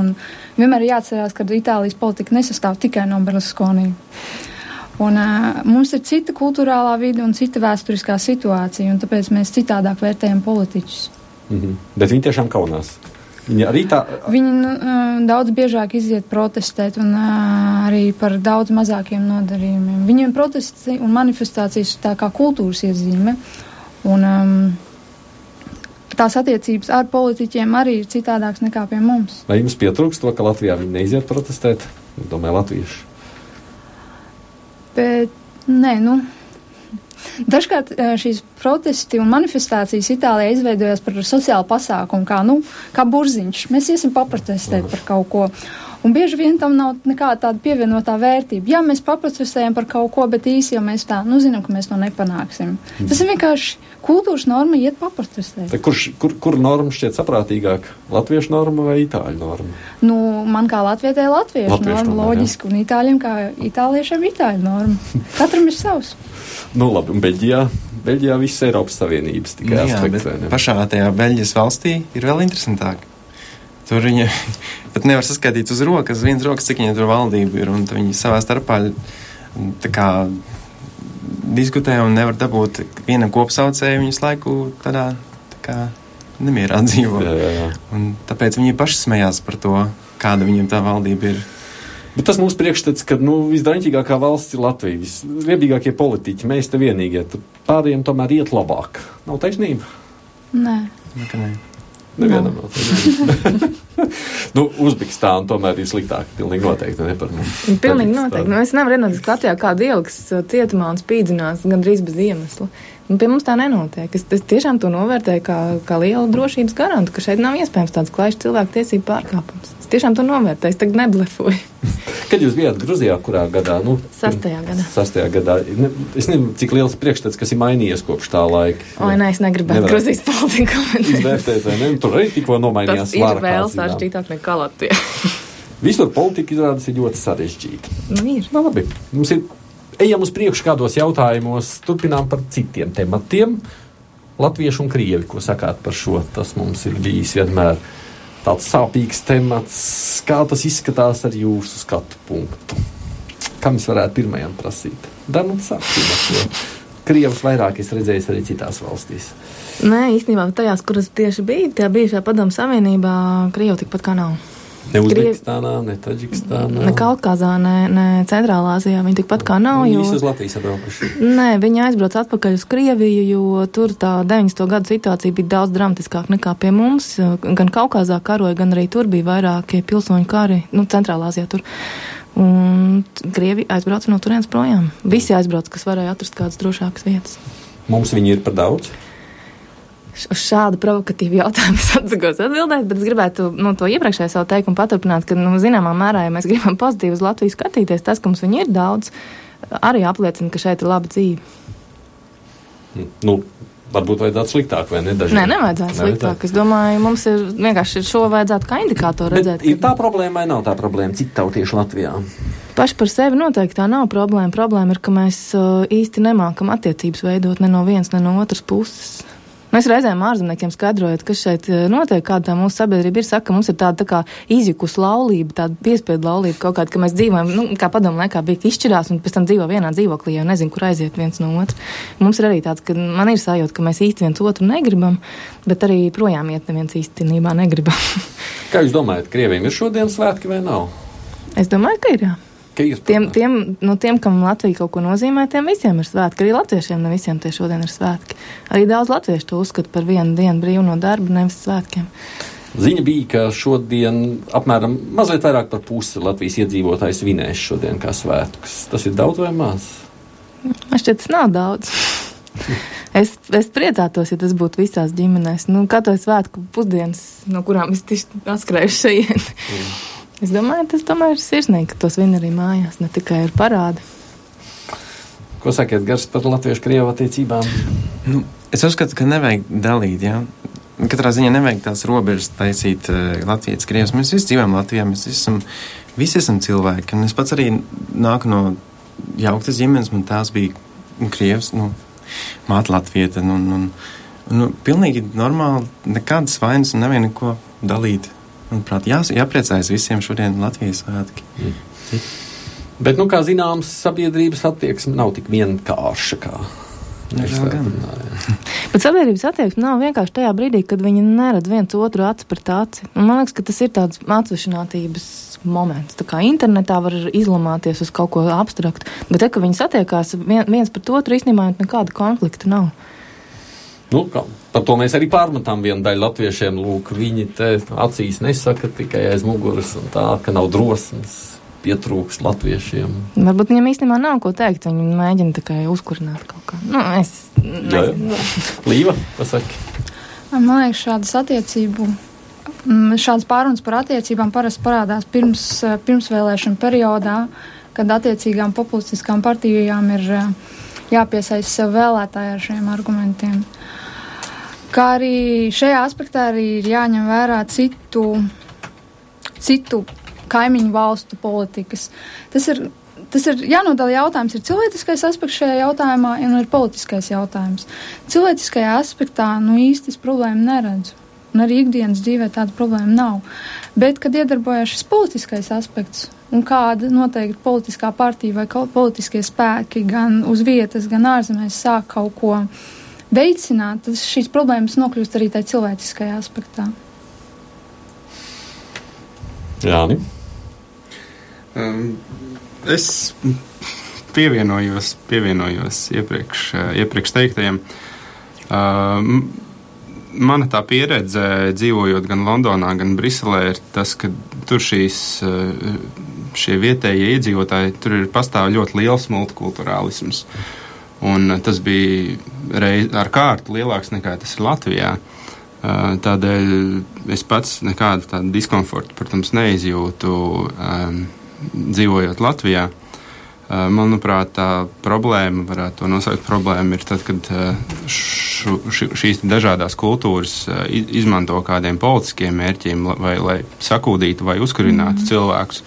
Vienmēr ir jāatcerās, ka Itālijas politika nesastāv tikai no Berluskonī. Un, uh, mums ir cita kultūrālā vide un cita vēsturiskā situācija, un tāpēc mēs citādāk vērtējam politiķus. Mm -hmm. Bet viņi tiešām kaunās. Viņi arī tā. Viņi nu, daudz biežāk iziet protestēt un arī par daudz mazākiem nodarījumiem. Viņiem protesti un manifestācijas ir tā kā kultūras iezīme. Un, um, tās attiecības ar politiķiem arī ir citādākas nekā pie mums. Vai jums pietrūkst to, ka Latvijā viņi neiziet protestēt? Domāju, latvieši. Bet, nē, nu. Dažkārt šīs protesti un manifestācijas Itālijā izveidojās par sociālu pasākumu, kā, nu, kā burziņš. Mēs iesim paprotestēt par kaut ko. Un bieži vien tam nav nekāda tāda pievienotā vērtība. Jā, mēs paprotestējam par kaut ko, bet īsi jau mēs tā, nu, zinām, ka mēs to nepanāksim. Mm. Tas ir vienkārši kultūras norma iet paprotestēt. Kurš, kur, kur norma šķiet saprātīgāk? Latviešu norma vai itāļu norma? Nu, man kā latvietē latviešu, latviešu norma, norma loģiski, jā. un itāļiem kā itāliešiem itāļu norma. Katram ir savs. nu, labi, un Beļģijā? Beļģijā viss Eiropas Savienības tikai nu, aspekts. Pašā tajā Beļģijas valstī ir vēl interesantāk. Tur viņa pat nevar saskaitīt uz rokas, viens rokas, cik viņa tur valdība ir. Un viņi savā starpā kā, diskutē un nevar dabūt viena kopsaucēja viņas laiku tādā tā kā nemierā dzīvo. Jā, jā, jā. Un tāpēc viņi paši smējās par to. kāda viņiem tā valdība ir. Bet tas mūsu priekšstats, ka nu, visdaļķīgākā valsts ir Latvija, visriebīgākie politiķi, mēs te vienīgie, pārējiem tomēr iet labāk. Nav taisnība? Nē. Nē. Nevienam nav. nu, Uzbekistāna tomēr ir sliktāka. Pilnīgi noteikti ne par mums. Pilnīgi noteikti. Nu, es nevaru redzēt, ka Latvijā kāda ieliks cietumā un spīdzinās gandrīz bez iemesla. Un pie mums tā nenotiek. Es, es tiešām to novērtēju kā, kā lielu drošības garantu, ka šeit nav iespējams tāds klājš cilvēku tiesību pārkāpums. Es tiešām to novērtēju, es tagad neblefoju. Kad jūs bijāt Gruzijā, kurā gadā? Nu, sastajā gadā. Sastajā gadā. Ne, es nezinu, cik liels priekšstats, kas ir mainījies kopš tā laika. O, nē, es negribētu Nevar... Gruzijas politiku komentēt. Izvērtēt, vai ne? Tur arī tikko nomainījās. Tas ir vēl sarežģītāk nekā Latvijā. Visur politika izrādās ir ļoti sarežģīta. Nu, ir. Nu, labi. Mums ir ejam uz priekšu kādos jautājumos, turpinām par citiem tematiem. Latvieši un krievi, ko sakāt par šo? Tas mums ir bijis vienmēr tāds sāpīgs temats. Kā tas izskatās ar jūsu skatu punktu? Kam es varētu pirmajam prasīt? Danuts sāksim. Krievus vairāk es redzēju arī citās valstīs. Nē, īstenībā tajās, kuras tieši bija, tajā bijušajā padomu savienībā, Krievu tikpat kā nav. Ne Uzbekistānā, ne Taģikistānā. Ne Kaukazā, ne, ne Centrālā Azijā. Viņi tikpat kā nav. Viņi jo... uz Latvijas atbraukuši. Nē, viņi aizbrauc atpakaļ uz Krieviju, jo tur tā 90. gadu situācija bija daudz dramatiskāka nekā pie mums. Gan Kaukazā karoja, gan arī tur bija vairākie pilsoņu kari, nu, Centrālā Azijā tur. Un Krievi aizbrauca no turienes projām. Visi aizbrauca, kas varēja atrast kādas drošākas vietas. Mums viņi ir par daudz uz šādu provokatīvu jautājumu es atsakos atbildēt, bet es gribētu nu, to iepriekšēju savu teikumu paturpināt, ka, nu, zināmā mērā, ja mēs gribam pozitīvi uz Latviju skatīties, tas, ka mums viņi ir daudz, arī apliecina, ka šeit ir laba dzīve. Nu. Varbūt vajadzētu sliktāk, vai ne? Dažiem. Nē, nevajadzētu sliktāk. Es domāju, mums ir vienkārši šo vajadzētu kā indikātoru redzēt. Ir tā problēma vai nav tā problēma citautieši Latvijā? Paši par sevi noteikti tā nav problēma. Problēma ir, ka mēs uh, īsti nemākam attiecības veidot ne no vienas, ne no otras puses. Mēs reizēm ārzemniekiem skaidrojot, kas šeit eh, notiek, kāda tā mūsu sabiedrība ir, saka, ka mums ir tāda tā kā izjukus laulība, tāda piespiedu laulība kaut kāda, ka mēs dzīvojam, nu, kā padomu laikā bija, izšķirās un pēc tam dzīvo vienā dzīvoklī, jo nezinu, kur aiziet viens no otra. Mums ir arī tāds, ka man ir sajūta, ka mēs īsti viens otru negribam, bet arī projām iet neviens īstenībā negribam. kā jūs domājat, Krievijam ir šodien svētki vai nav? Es domāju, ka ir jā. Tiem, tiem, nu, tiem, kam Latvija kaut ko nozīmē, tiem visiem ir svētki. Arī latviešiem ne visiem tie šodien ir svētki. Arī daudz latviešu to uzskata par vienu dienu brīvu no darba, nevis svētkiem. Ziņa bija, ka šodien apmēram mazliet vairāk par pusi Latvijas iedzīvotājs vinēs šodien kā svētkus. Tas ir daudz vai maz? Man šķiet, tas nav daudz. Es, es priecātos, ja tas būtu visās ģimenēs. Nu, Katru svētku pusdienas, no kurām es tieši atskrēju šeit. Es domāju, tas tomēr ir sirsnīgi, ka tos vien arī mājās, ne tikai ir parādi. Ko sakiet, Gars, par latviešu-krievu attiecībām? Nu, es uzskatu, ka nevajag dalīt. Ja? Katrā ziņā nevajag tās robežas taisīt uh, Latvijas krievus. Mēs visi dzīvojam Latvijā, mēs visi esam, visi esam cilvēki. Un es pats arī nāku no jauktas ģimenes, man tās bija krievs, nu, māte latvieta. Un, un, un, nu, pilnīgi normāli, nekādas vainas un nevienu neko dalīt. Manuprāt, jā, jāpriecājas visiem šodien Latvijas svētki. Mm. Bet, nu, kā zināms, sabiedrības attieksme nav tik vienkārša. Kā. Bet sabiedrības attieksme nav vienkārši tajā brīdī, kad viņi neredz viens otru acu pret aci. Un man liekas, ka tas ir tāds atsvešinātības moments. Tā kā internetā var izlamāties uz kaut ko abstraktu, bet te, ka viņi satiekās viens pret otru, īstenībā nekāda konflikta nav. Nu, kā, par to mēs arī pārmetām vienu daļu latviešiem. Lūk, viņi te acīs nesaka tikai aiz muguras, un tā, ka nav drosmes. Pietrūks latviešiem. Varbūt viņam īstenībā nav ko teikt. Viņi mēģina tikai uzkurināt kaut kā. Nu, es nezinu. Līva, pasaki. Man liekas, šādas attiecību mm, šāds pārunas par attiecībām parasti parādās pirms, pirmsvēlēšana periodā, kad attiecīgām populistiskām partijām ir jāpiesaista sev vēlētāji ar šiem argumentiem. Kā arī šajā aspektā arī ir jāņem vērā citu, citu kaimiņu valstu politikas. Tas ir, tas ir jānodala jautājums, ir cilvēciskais aspekts šajā jautājumā un ir politiskais jautājums. Cilvēciskajā aspektā nu īstis problēmu neredzu. Un arī ikdienas dzīvē tāda problēma nav. Bet, kad iedarbojas šis politiskais aspekts un kāda noteikti politiskā partija vai politiskie spēki gan uz vietas, gan ārzemēs sāk kaut ko veicināt, tad šīs problēmas nokļūst arī tajā cilvēciskajā aspektā. Jā, ne? Um, es pievienojos, pievienojos iepriekš, iepriekš teiktajiem. Um, mana tā pieredze, dzīvojot gan Londonā, gan Briselē, ir tas, ka tur šīs, šie vietējie iedzīvotāji, tur ir pastāv ļoti liels multikulturālisms. Un tas bija reiz ar kārtu lielāks nekā tas ir Latvijā. Tādēļ es pats nekādu tādu diskomfortu, protams, neizjūtu um, dzīvojot Latvijā. Manuprāt, tā problēma, varētu to nosaukt problēma, ir tad, kad šu, ši, šīs dažādas kultūras izmanto kādiem politiskiem mērķiem, vai lai sakūdītu vai uzkurinātu mm. cilvēkus.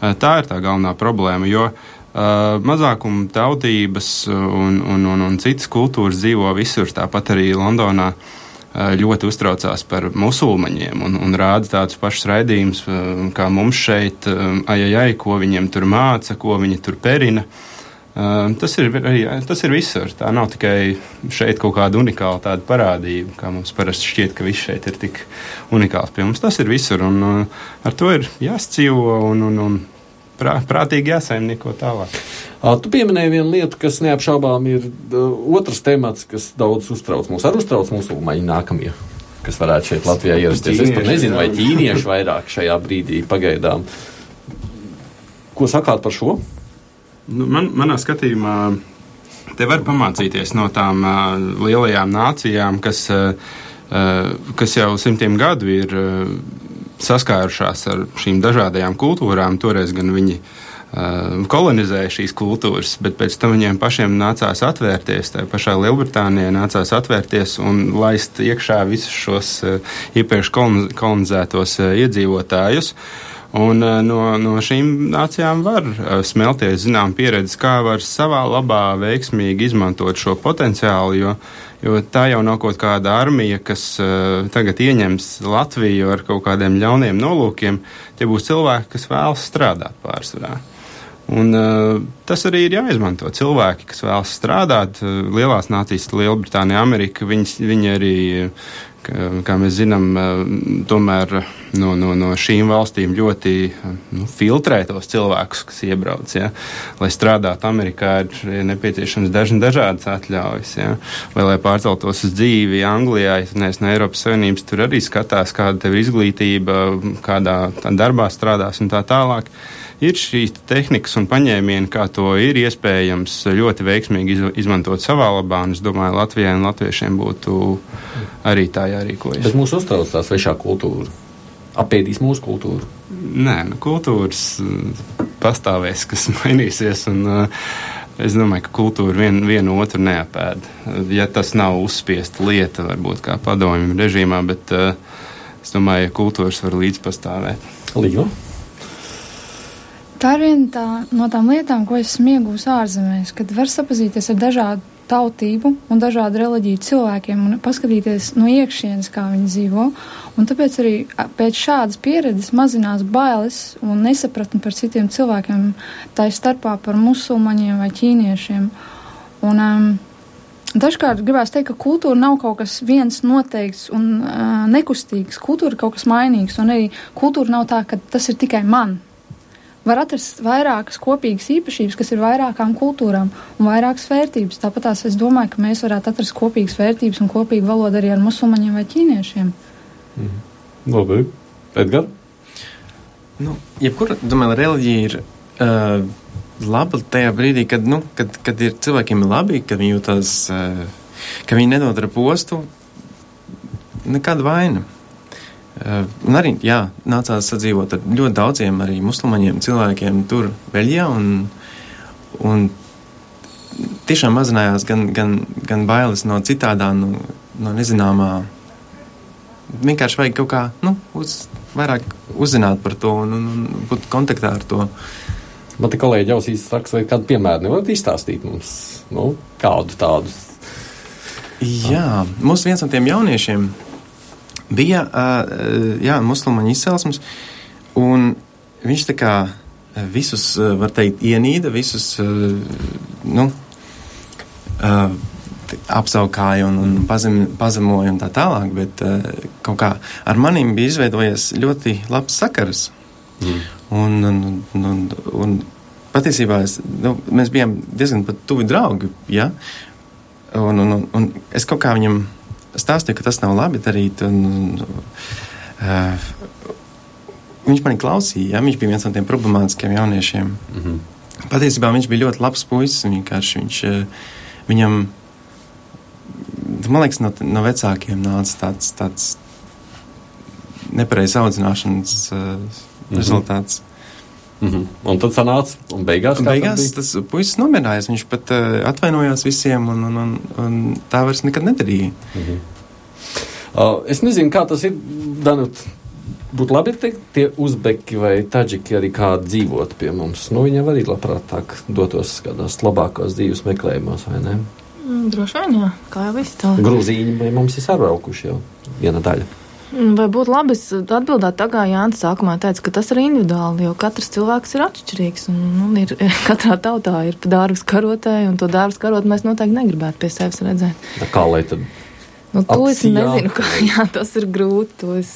Tā ir tā galvenā problēma, jo mazākuma tautības un, un, un, un citas kultūras dzīvo visur, tāpat arī Londonā. Uh, ļoti uztraucās par musulmaņiem un, un rāda tādus pašus raidījumus, kā mums šeit, ajajai, ko viņiem tur māca, ko viņi tur perina. Tas ir, arī, tas ir visur. Tā nav tikai šeit kaut kāda unikāla tāda parādība, kā mums parasti šķiet, ka viss šeit ir tik unikāls pie mums. Tas ir visur, un ar to ir jāscīvo un, un, un prā, prātīgi jāsaimnieko tālāk. Tu pieminēji vienu lietu, kas neapšaubām ir otrs temats, kas daudz uztrauc mūs. Arī uztrauc musulmaņi nākamie, kas varētu šeit Latvijā ierasties. Es pat nezinu, vai ķīnieši vairāk šajā brīdī pagaidām. Ko sakāt par šo? Nu, man, manā skatījumā te var pamācīties no tām uh, lielajām nācijām, kas, uh, kas jau simtiem gadu ir uh, saskārušās ar šīm dažādajām kultūrām. Toreiz gan viņi uh, kolonizēja šīs kultūras, bet pēc tam viņiem pašiem nācās atvērties. Tā pašā Lielbritānijā nācās atvērties un laist iekšā visus šos uh, iepriekš kolonizētos uh, iedzīvotājus. Un no, no šīm nācijām var smelties zinām pieredzi, kā var savā labā veiksmīgi izmantot šo potenciālu, jo Jo tā jau nav kaut kāda armija, kas uh, tagad ieņems Latviju ar kaut kādiem ļauniem nolūkiem. Tie būs cilvēki, kas vēlas strādāt pārsvarā. Un, uh, tas arī ir jāizmanto. Cilvēki, kas vēlas strādāt, uh, lielās nācijas, Lielbritānija, Amerika, viņi, viņi arī uh, kā mēs zinām, tomēr no, no, no šīm valstīm ļoti nu, filtrē tos cilvēkus, kas iebrauc. Ja? Lai strādātu Amerikā, ir nepieciešams dažni dažādas atļaujas. Ja? Vai lai pārceltos uz dzīvi Anglijā, ja neesmu no Eiropas Savienības, tur arī skatās, kāda ir izglītība, kādā darbā strādās un tā tālāk ir šīs tehnikas un paņēmieni, kā to ir iespējams ļoti veiksmīgi izmantot savā labā. Es domāju, Latvijai un Latviešiem būtu arī tā jārīkojas. Bet mūs uztrauc tā svešā kultūra. Apēdīs mūsu kultūru. Nē, nu, kultūras mm, pastāvēs, kas mainīsies. Un, uh, Es domāju, ka kultūra vien, vienu otru neapēd. Ja tas nav uzspiesta lieta, varbūt kā padomju režīmā, bet uh, es domāju, ka kultūras var līdzpastāvēt. Līva? Tā ir viena tā, no tām lietām, ko es iegūstu ārzemēs, kad var sapazīties ar dažādu tautību un dažādu reliģiju cilvēkiem un paskatīties no iekšienes, kā viņi dzīvo. Un tāpēc arī pēc šādas pieredzes mazinās bailes un nesapratni par citiem cilvēkiem, tā ir starpā par musulmaņiem vai ķīniešiem. Un, um, Dažkārt gribās teikt, ka kultūra nav kaut kas viens noteikts un uh, nekustīgs. Kultūra ir kaut kas mainīgs, un arī kultūra nav tā, ka tas ir tikai man var atrast vairākas kopīgas īpašības, kas ir vairākām kultūrām un vairākas vērtības. Tāpat tās es domāju, ka mēs varētu atrast kopīgas vērtības un kopīgu valodu arī ar musulmaņiem vai ķīniešiem. Mm. Labi, Edgar? Nu, jebkura, domāju, reliģija ir uh, laba tajā brīdī, kad, nu, kad, kad ir cilvēkiem labi, kad viņi jūtas, uh, ka viņi nedod ar postu, nekāda vaina. Uh, un arī jā, nācās sadzīvot ar ļoti daudziem arī musulmaņiem cilvēkiem tur, Beļģijā. Un, un tiešām mazinājās gan, gan, gan bailes no citādā, no, no nezināmā. Vienkārši vajag kaut kā nu, uz, vairāk uzzināt par to un, un, un būt kontaktā ar to. Man te kolēģi jau īstenībā vai kādu piemēru nevarat izstāstīt mums, nu, kādu tādu. Jā, mums viens no tiem jauniešiem bija jā, musulmaņu izcelsmes, un viņš tā kā visus, var teikt, ienīda, visus, nu, apsaukāja un, un pazem, pazemoja un tā tālāk, bet kaut kā ar maniem bija izveidojies ļoti labs sakars. Mm. Un, un, un, un, un patiesībā es, nu, mēs bijām diezgan tuvi draugi. Ja? Un, un, un, un es kaut kā viņam stāstīju, ka tas nav labi darīt. Un, uh, viņš manī klausīja. Ja? Viņš bija viens no tiem problemātiskiem jauniešiem. Mm -hmm. Patiesībā viņš bija ļoti labs puisis. Viņš, uh, viņam, man liekas, no, no vecākiem nāca tāds, tāds nepareizs audzināšanas uh, mm -hmm. rezultāts. Mm -hmm. Un tad sanāca, un beigās, un beigās tas puisis nomierinājās. Viņš pat uh, atvainojās visiem, un, un, un, un tā vairs nekad nedarīja. Mm -hmm. uh, es nezinu, kā tas ir. Danut, būtu labi teikt, tie uzbeki vai taģiki arī kādi dzīvot pie mums. Nu, viņiem arī labprātāk dotos kādās labākās dzīves meklējumos, vai ne? Mm, droši vien, jā, kā jau viss tā. Grūzīņi vai mums ir saraukuši jau viena daļa. Mm, vai būtu labi atbildēt tā, kā Jānis sākumā teica, ka tas ir individuāli, jo katrs cilvēks ir atšķirīgs. Un, un ir, katrā tautā ir dārvis karotē, un to dārvis karot mēs noteikti negribētu pie sevis redzēt. Kā lai tad? Nu, to es nezinu, kā jā, tas ir grūti. Es,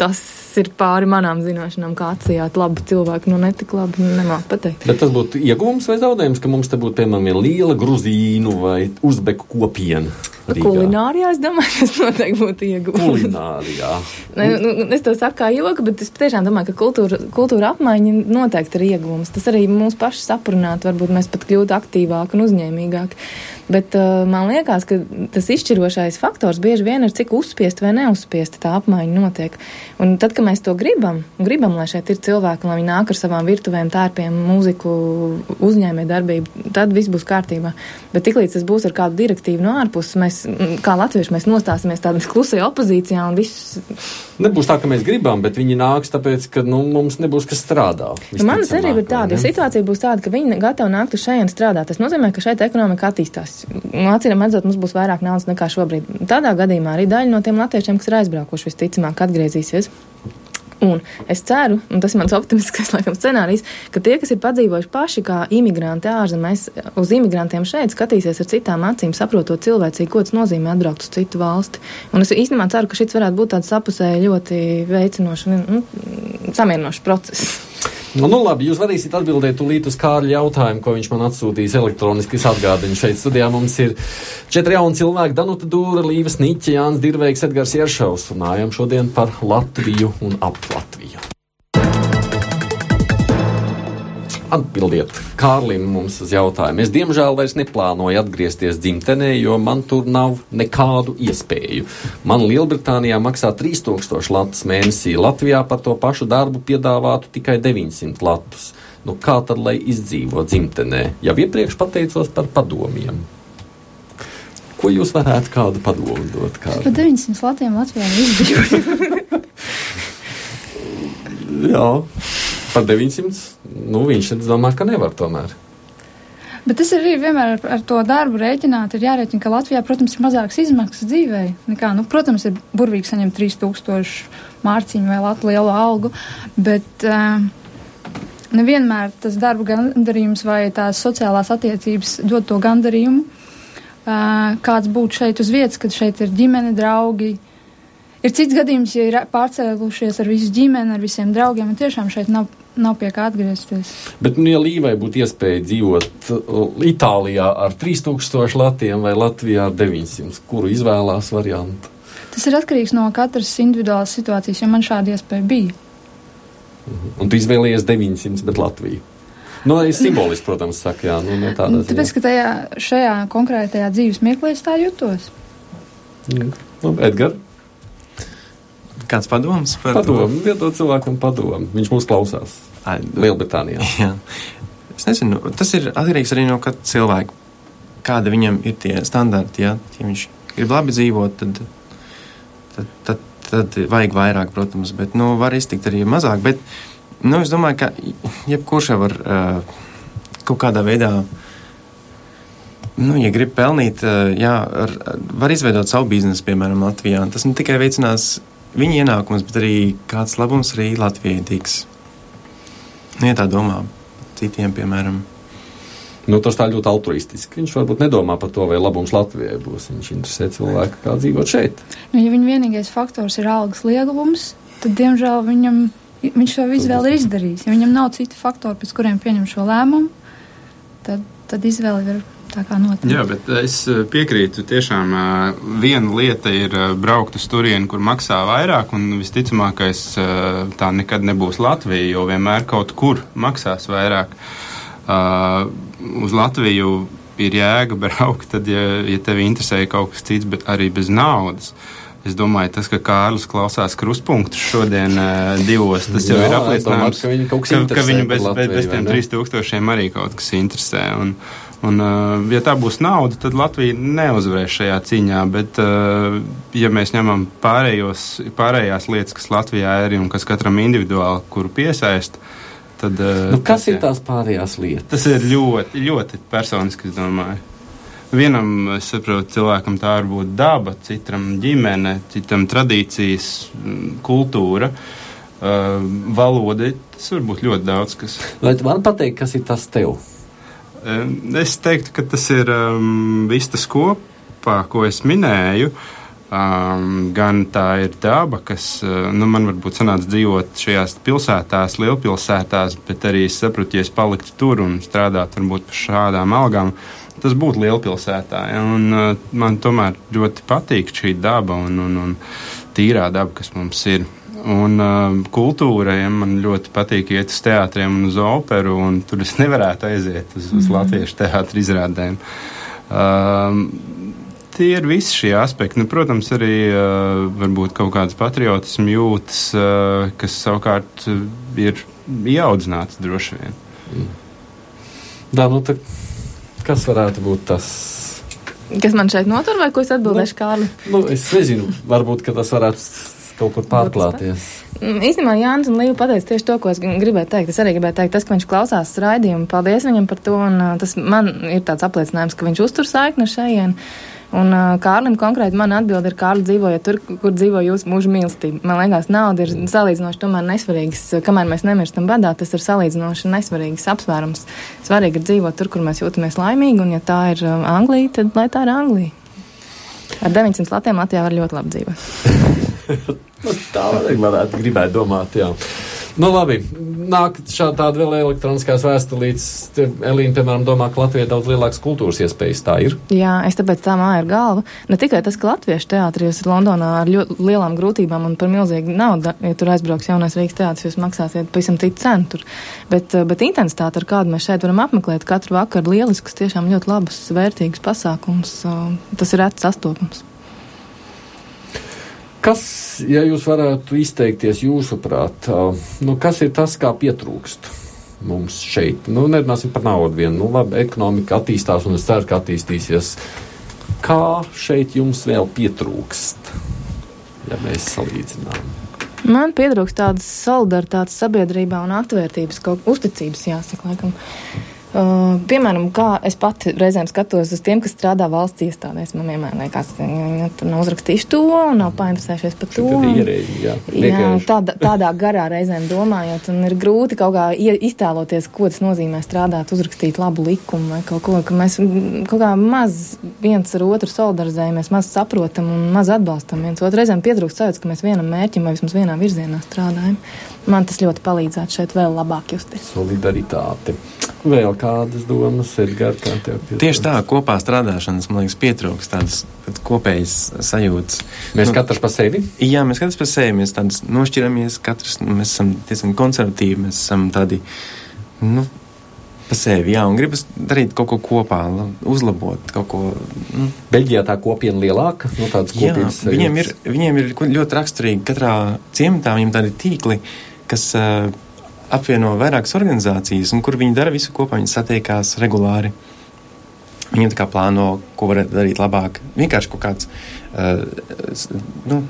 tas ir pāri manām zināšanām, kā atsijāt labu cilvēku no netik labi. Nu, nemāku pateikt. Bet tas būtu iegūms vai zaudējums, ka mums te būtu, piemēram, liela gruzīnu vai uzbeku kopiena. Rīgā. Kulinārijā es domāju, tas noteikti būtu iegūms. Kulinārijā. ne, nu, es to saku kā joku, bet es tiešām domāju, ka kultūra, kultūra apmaiņa noteikti ir iegūms. Tas arī mūs pašus aprunāt, varbūt mēs pat kļūtu aktīvāki un uzņēmīgāki. Bet uh, man liekas, ka tas izšķirošais faktors bieži vien ir, cik uzspiest vai neuzspiest tā apmaiņa notiek. Un tad, kad mēs to gribam, gribam, lai šeit ir cilvēki, lai viņi nāk ar savām virtuvēm, tērpiem, mūziku, uzņēmē darbību, tad viss būs kārtībā. Bet tiklīdz tas būs ar kādu direktīvu no ārpuses, mēs, kā latvieši, mēs nostāsimies tādā klusajā opozīcijā un viss. Nebūs tā, ka mēs gribam, bet viņi nāks tāpēc, ka nu, mums nebūs kas strādā. Mana cerība ir tāda, ja situācija būs tāda, ka viņi gatavi nākt uz šejienes strādāt. Tas nozīmē, ka šeit ekonomika attīstās. Nu, Acīm redzot, mums būs vairāk naudas nekā šobrīd. Tādā gadījumā arī daļa no tiem latviešiem, kas ir aizbraukuši, visticamāk atgriezīsies. Un es ceru, un tas ir mans optimistiskais laikam, scenārijs, ka tie, kas ir padzīvojuši paši kā imigranti ārzemēs, uz imigrantiem šeit skatīsies ar citām acīm, saprotot cilvēcīgi, ko tas nozīmē atbraukt uz citu valsti. Un es īstenībā ceru, ka šis varētu būt tāds sapusēji ļoti veicinošs un nu, samierinošs process. Nu, nu, labi, jūs varēsiet atbildēt tūlīt uz Kārļa jautājumu, ko viņš man atsūtīs elektroniski. Es atgādinu, šeit studijā mums ir četri jauni cilvēki - Danuta Dūra, Līvas Niķa, Jānis Dirveiks, Edgars Ieršaus. Runājam šodien par Latviju un ap Latviju. Atbildiet Kārlim mums uz jautājumu. Es diemžēl vairs neplānoju atgriezties dzimtenē, jo man tur nav nekādu iespēju. Man Lielbritānijā maksā 3000 latus mēnesī, Latvijā par to pašu darbu piedāvātu tikai 900 latus. Nu, kā tad, lai izdzīvo dzimtenē? Jau iepriekš pateicos par padomiem. Ko jūs varētu kādu padomu dot? Kādu? Par 900 latiem Latvijā izdzīvot. Jā par 900. Nu, viņš domā, ka nevar tomēr. Bet tas arī vienmēr ar, ar to darbu rēķināt. Ir jārēķina, ka Latvijā, protams, ir mazākas izmaksas dzīvē. Nekā, nu, protams, ir burvīgi saņemt 3000 mārciņu vai latu lielu algu, bet uh, nevienmēr tas darba gandarījums vai tās sociālās attiecības dod to gandarījumu. Uh, kāds būtu šeit uz vietas, kad šeit ir ģimene, draugi, Ir cits gadījums, ja ir pārcēlušies ar visu ģimeni, ar visiem draugiem, un tiešām šeit nav, nav pie kā atgriezties. Bet, nu, ja Līvai būtu iespēja dzīvot uh, Itālijā ar 3000 latiem vai Latvijā ar 900, kuru izvēlās variantu? Tas ir atkarīgs no katras individuālas situācijas, jo man šāda iespēja bija. Mhm. Un tu izvēlējies 900, bet Latviju. Nu, arī simboliski, protams, saka, jā, nu, ne tādā ziņā. Tāpēc, ka tajā, šajā konkrētajā dzīves mirklī es tā jutos. Mm. Nu, Edgars? Kāds padoms par padomu? to? Iedod cilvēkam padomu. Viņš mūs klausās. Ai, Lielbritānijā. Jā. Es nezinu, tas ir atkarīgs arī no katra cilvēka. Kāda viņam ir tie standarti? Ja, ja viņš grib labi dzīvot, tad, tad, tad, tad vajag vairāk, protams, bet nu, var iztikt arī mazāk. Bet, nu, es domāju, ka jebkurš var uh, kaut kādā veidā nu, ja grib pelnīt, jā, ar, var izveidot savu biznesu, piemēram, Latvijā. Tas ne tikai veicinās viņa ienākums, bet arī kāds labums arī Latvijai tiks. Nu, ja tā domā, citiem, piemēram. Nu, tas tā ļoti altruistiski. Viņš varbūt nedomā par to, vai labums Latvijai būs. Viņš interesē cilvēku, kā dzīvot šeit. Nu, ja viņa vienīgais faktors ir algas lielums, tad, diemžēl, viņam viņš šo izvēli ir izdarījis. Ja viņam nav citu faktoru, pēc kuriem pieņem šo lēmumu, tad, tad izvēle ir tā kā notiek. Jā, bet es piekrītu. Tiešām viena lieta ir braukt uz turieni, kur maksā vairāk, un visticamākais tā nekad nebūs Latvija, jo vienmēr kaut kur maksās vairāk. Uz Latviju ir jēga braukt, tad, ja, ja tevi interesē kaut kas cits, bet arī bez naudas. Es domāju, tas, ka Kārlis klausās krustpunktus šodien uh, divos, tas jau Jā, ir apliecinājums, ka, viņu ka, ka viņu bez, Latviju, bez, bez tiem 3000 arī kaut kas interesē. Un, un, uh, ja tā būs nauda, tad Latvija neuzvarēs šajā cīņā, bet, uh, ja mēs ņemam pārējos, pārējās lietas, kas Latvijā ir un kas katram individuāli, kuru piesaist, tad. Nu, kas tas, ir tās pārējās lietas? Tas ir ļoti, ļoti personiski, es domāju. Vienam, es saprotu, cilvēkam tā var būt daba, citam ģimene, citam tradīcijas, kultūra, uh, valoda. Tas var būt ļoti daudz kas. Vai tu man pateiksi, kas ir tas tev? Es teiktu, ka tas ir um, viss tas kopā, ko es minēju. Um, gan tā ir daba, kas uh, nu, man varbūt sanāca dzīvot šajās pilsētās, lielpilsētās, bet arī es sapratu, ja es paliktu tur un strādātu varbūt par šādām algām, tas būtu lielpilsētā. Ja? Un, uh, man tomēr ļoti patīk šī daba un, un, un tīrā daba, kas mums ir. Un uh, kultūra, ja man ļoti patīk iet uz teātriem un uz operu, un tur es nevarētu aiziet uz, uz mm. latviešu teātra izrādēm. Uh, tie ir visi šie aspekti. Nu, protams, arī uh, varbūt kaut kādas patriotismu jūtas, uh, kas savukārt uh, ir ieaudzināts droši vien. Mm. Tā, nu, tā Kas varētu būt tas? Kas man šeit notur, vai ko es atbildēšu nu, Kārli? Nu, es nezinu, varbūt tas varētu kaut kur pārklāties. Mm, īstenībā Jānis un Līva pateica tieši to, ko es gribēju teikt. Es arī gribēju teikt, tas, ka viņš klausās raidījumu, paldies viņam par to, un tas man ir tāds apliecinājums, ka viņš uztur saikni ar šejienu. Un uh, Kārlim konkrēti man atbild ir, Kārli dzīvoja tur, kur dzīvo jūsu mūža mīlestība. Man liekas, nauda ir salīdzinoši tomēr nesvarīgs. Kamēr mēs nemirstam badā, tas ir salīdzinoši nesvarīgs apsvērums. Svarīgi ir dzīvot tur, kur mēs jūtamies laimīgi, un ja tā ir Anglija, tad lai tā ir Anglija. Ar 900 latiem Latvijā var ļoti labi dzīvot. tā varētu gribēt domāt, jā. Nu, labi, nāk šāda vēl elektroniskās vēstulītes. Elīna, piemēram, domā, ka Latvijai daudz lielākas kultūras iespējas. Tā ir. Jā, es tāpēc tā māju ar galvu. Ne tikai tas, ka latviešu teātris ir Londonā ar ļoti lielām grūtībām un par milzīgu naudu, ja tur aizbrauks jaunais Rīgas teātris, jūs maksāsiet pavisam citu cenu tur. Bet, eh, bet intensitāte, ar kādu mēs šeit varam apmeklēt katru vakaru, lielisks, tiešām ļoti labs, vērtīgs pasākums. Eh, tas ir rets sastopams. Kas, ja jūs varētu izteikties jūsuprāt, nu, kas ir tas, kā pietrūkst mums šeit? Nu, nerunāsim par naudu vienu. Nu, labi, ekonomika attīstās un es ceru, ka attīstīsies. Kā šeit jums vēl pietrūkst, ja mēs salīdzinām? Man pietrūkst tādas solidaritātes sabiedrībā un atvērtības, kaut uzticības, jāsaka, laikam. Uh, piemēram, kā es pati reizēm skatos uz tiem, kas strādā valsts iestādēs. Man vienmēr liekas, ka viņi tur nav uzrakstījuši to nav painteresējušies par to. Ierēģi, jā, jā tādā, tādā garā reizēm domājot, un ir grūti kaut kā iztēloties, ko tas nozīmē strādāt, uzrakstīt labu likumu vai kaut ko, ka mēs kaut kā maz viens ar otru solidarizējamies, maz saprotam un maz atbalstam viens otru. Reizēm pietrūkst sajūta, ka mēs vienam mērķim vai vismaz vienā virzienā strādājam. Man tas ļoti palīdzētu šeit vēl labāk justies. Solidaritāte. Vēl kādas domas ir garā? Tieši tā, kopā strādāšanas, man liekas, pietrūkst tādas kopējas sajūtas. Mēs nu, katrs pa sevi? Jā, mēs katrs pa sevi, mēs tādas nošķiramies, katrs, mēs esam diezgan konservatīvi, mēs esam tādi, nu, pa sevi, jā, un gribas darīt kaut ko kopā, uzlabot kaut ko. Nu. Beļģijā tā kopiena lielāka, no nu, tādas kopienas. Jā, viņiem ir, viņiem ir ļoti raksturīgi katrā ciematā, viņiem tādi tīkli, kas uh, apvieno vairākas organizācijas, un kur viņi dara visu kopā. Viņi satiekās regulāri. Viņiem tā kā plāno, ko varētu darīt labāk. Vienkārši kaut kāds uh, nu,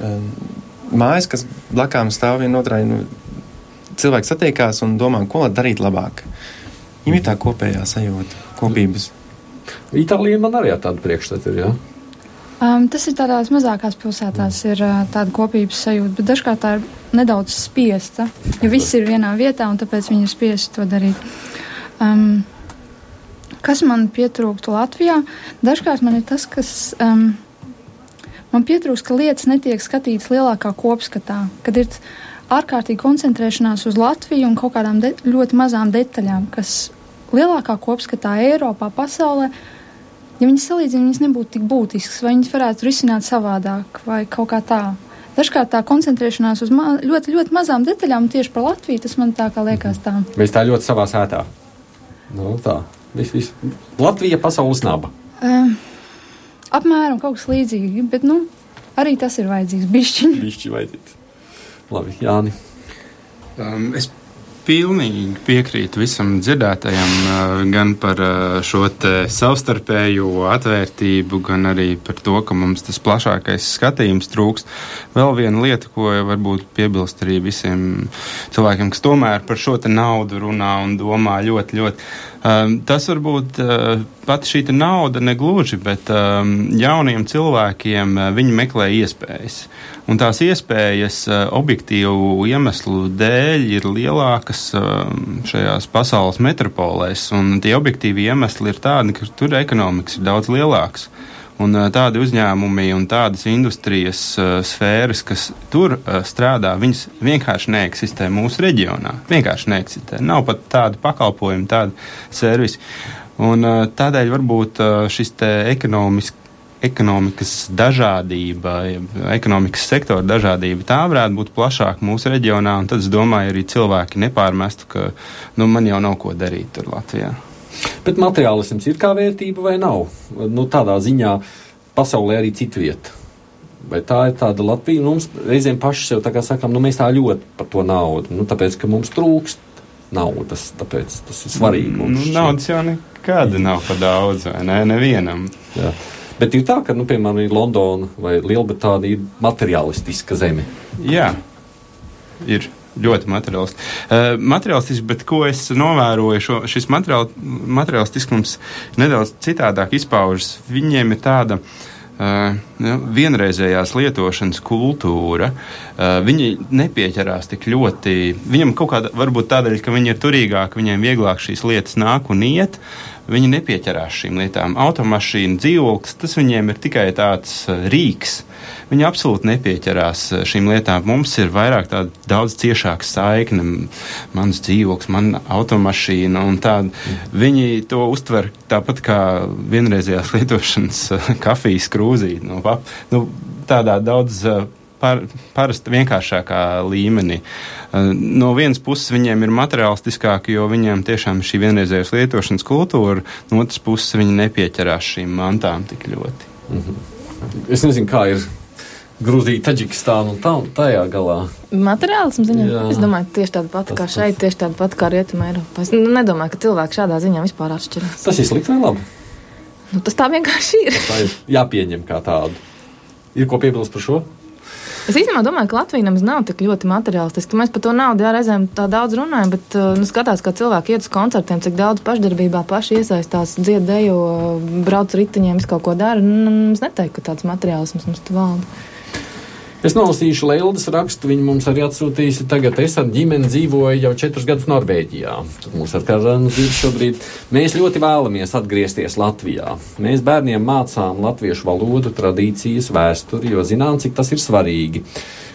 uh, mājas, kas blakām stāv vienotrai. Nu, cilvēki satiekās un domā, ko darīt labāk. Viņam ir tā kopējā sajūta, kopības. Itālijā man arī tāda priekšstata ir. Ja? Um, tas ir tādās mazākās pilsētās, ir uh, tāda kopības sajūta, bet dažkārt tā ir nedaudz spiesta, jo viss ir vienā vietā un tāpēc viņi ir spiesti to darīt. Um, kas man pietrūktu Latvijā? Dažkārt man ir tas, kas. Um, man pietrūkst, ka lietas netiek skatītas lielākā kopskatā, kad ir ārkārtīgi koncentrēšanās uz Latviju un kaut kādām ļoti mazām detaļām, kas lielākā kopskatā Eiropā, pasaulē, ja viņas salīdzina, viņas nebūtu tik būtiskas, vai viņas varētu risināt savādāk vai kaut kā tā. Dažkārt tā koncentrēšanās uz ma ļoti, ļoti mazām detaļām tieši par Latviju, tas man tā kā liekas tā. Mēs tā ļoti savā sētā. Nu, tā. Vis, vis. Latvija pasaules naba. Um, apmēram kaut kas līdzīgs, bet nu, arī tas ir vajadzīgs. Bišķiņi. Bišķi vajadzīgs. Labi, Jāni. Um, es pilnīgi piekrītu visam dzirdētajam, uh, gan par uh, šo savstarpējo atvērtību, gan arī par to, ka mums tas plašākais skatījums trūkst. Vēl viena lieta, ko varbūt piebilst arī visiem cilvēkiem, kas tomēr par šo naudu runā un domā ļoti, ļoti. Um, tas varbūt uh, pati šī nauda negluži, bet um, jauniem cilvēkiem uh, viņi meklē iespējas. Un tās iespējas uh, objektīvu iemeslu dēļ ir lielākas uh, šajās pasaules metropolēs, un tie objektīvi iemesli ir tādi, ka tur ekonomikas ir daudz lielākas. Un tādi uzņēmumi un tādas industrijas sfēras, kas tur strādā, viņas vienkārši neeksistē mūsu reģionā. Vienkārši neeksistē. Nav pat tādu pakalpojumu, tādu servisu. Un tādēļ varbūt šis ekonomisks ekonomikas dažādība, ekonomikas sektora dažādība, tā varētu būt plašāka mūsu reģionā. Tad es domāju, arī cilvēki nepārmestu, ka nu, man jau nav ko darīt tur Latvijā. Bet materiālisms ir kā vērtība vai nav? Nu, tādā ziņā pasaulē arī citu vietu. Vai tā ir tāda Latvija? Nu, mums reizēm paši sev tā kā sakām, nu mēs tā ļoti par to naudu. Nu, tāpēc, ka mums trūkst naudas, tāpēc tas ir svarīgi. Nu, naudas jau nekāda nav par daudz, vai ne? Nevienam. Jā. Bet ir tā, ka, nu, piemēram, Londona vai Lielbritānija ir materiālistiska zeme. Jā, ir ļoti materiālistiski. Uh, materiālistiski, bet ko es novēroju, šo, šis materiāl, materiālistiskums nedaudz citādāk izpaužas. Viņiem ir tāda. Uh, ja, vienreizējās lietošanas kultūra, uh, viņi nepieķerās tik ļoti. Viņam kaut kāda, varbūt tādēļ, ka viņi ir turīgāki, viņiem vieglāk šīs lietas nāk un iet. Uh, Viņi nepieķerās šīm lietām. Automašīna, dzīvoklis, tas viņiem ir tikai tāds uh, rīks. Viņi absolūti nepieķerās uh, šīm lietām. Mums ir vairāk tāda daudz ciešāka saikne. Mans dzīvoklis, mana automašīna un tāda. Viņi to uztver tāpat kā vienreizējās lietošanas uh, kafijas krūzīt no pap. Nu, tādā daudz par, parasti vienkāršākā līmenī. Eh, no vienas puses viņiem ir materiālistiskāki, jo viņiem tiešām šī vienreizējas lietošanas kultūra, no otras puses viņi nepieķerās šīm mantām tik ļoti. Mm -hmm. Es nezinu, kā ir. Grūzija, Taģikistāna un tā, tajā galā. Materiālismu ziņā? Jā. Es domāju, tieši tāda pati kā šeit, tieši tāda pati kā Rietumē Eiropā. Es nu, nedomāju, ka cilvēki šādā ziņā vispār atšķiras. Tas ir slikti vai labi? Nu, tas tā vienkārši ir. tā ir jāpieņem kā tādu. Ir ko piebilst par šo? Es īstenībā domāju, ka Latvija nemaz nav tik ļoti materiālistiska. Mēs par to naudu jā, reizēm tā daudz runājam, bet uh, nu, skatās, kā cilvēki iet uz koncertiem, cik daudz pašdarbībā paši iesaistās, dzied, dejo, brauc riteņiem, kaut ko dara. Nu, mums neteikt, ka tāds materiālisms mums valda. Es nolasīšu Leildas rakstu, viņa mums arī atsūtījusi. Tagad es ar ģimeni dzīvoju jau četrus gadus Norvēģijā. Tad mums ar Karanu ir šobrīd. Mēs ļoti vēlamies atgriezties Latvijā. Mēs bērniem mācām latviešu valodu, tradīcijas, vēsturi, jo zinām, cik tas ir svarīgi.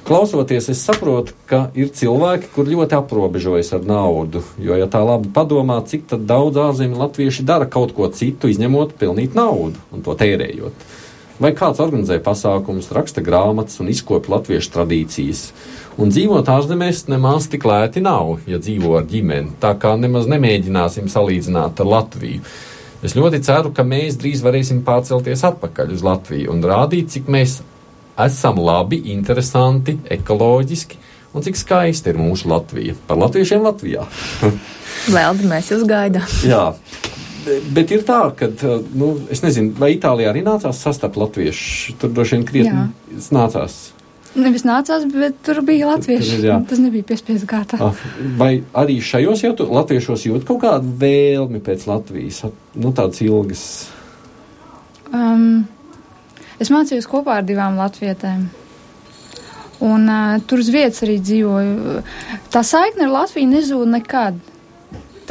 Klausoties, es saprotu, ka ir cilvēki, kur ļoti aprobežojas ar naudu. Jo, ja tā labi padomā, cik daudz ārzemju latvieši dara kaut ko citu, izņemot pelnīt naudu un to tērējot vai kāds organizē pasākumus, raksta grāmatas un izkopja latviešu tradīcijas. Un dzīvot ārzemēs nemaz tik lēti nav, ja dzīvo ar ģimeni. Tā kā nemaz nemēģināsim salīdzināt ar Latviju. Es ļoti ceru, ka mēs drīz varēsim pārcelties atpakaļ uz Latviju un rādīt, cik mēs esam labi, interesanti, ekoloģiski un cik skaisti ir mūsu Latvija. Par latviešiem Latvijā. Vēl mēs jūs gaidām. Jā, Bet ir tā, ka, nu, es nezinu, vai Itālijā arī nācās sastapt latviešu. Tur droši vien krietni nācās. Nevis nācās, bet tur bija latvieši. Tur, jā. Tas nebija piespiedu kārtā. Ah, vai arī šajos jūtu, latviešos jūt kaut kādu vēlmi pēc Latvijas, nu tādas ilgas? Um, es mācījos kopā ar divām latvietēm. Un uh, tur uz vietas arī dzīvoju. Tā saikne ar Latviju nezūd nekad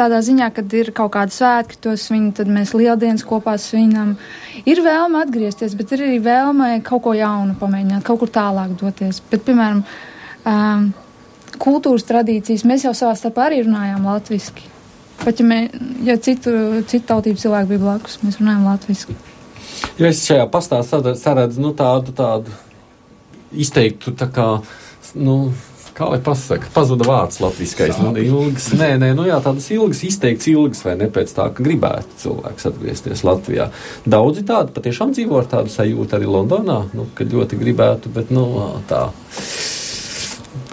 tādā ziņā, kad ir kaut kāda svētki, to svin, tad mēs lieldienas kopā svinam. Ir vēlme atgriezties, bet ir arī vēlme kaut ko jaunu pamēģināt, kaut kur tālāk doties. Bet, piemēram, um, kultūras tradīcijas. Mēs jau savā starpā arī runājām latviski. Pat ja, mē, ja citu, citu tautību cilvēku bija blakus, mēs runājam latviski. Jo es šajā pastā saredzu nu, tādu, tādu izteiktu tā kā, nu, kā lai pasaka, pazuda vārds latviskais. Nu, ilgas, nē, nē, nu jā, tādas ilgas, izteikts ilgas, vai ne pēc tā, ka gribētu cilvēks atgriezties Latvijā. Daudzi tādi patiešām dzīvo ar tādu sajūtu arī Londonā, nu, kad ļoti gribētu, bet, nu, tā,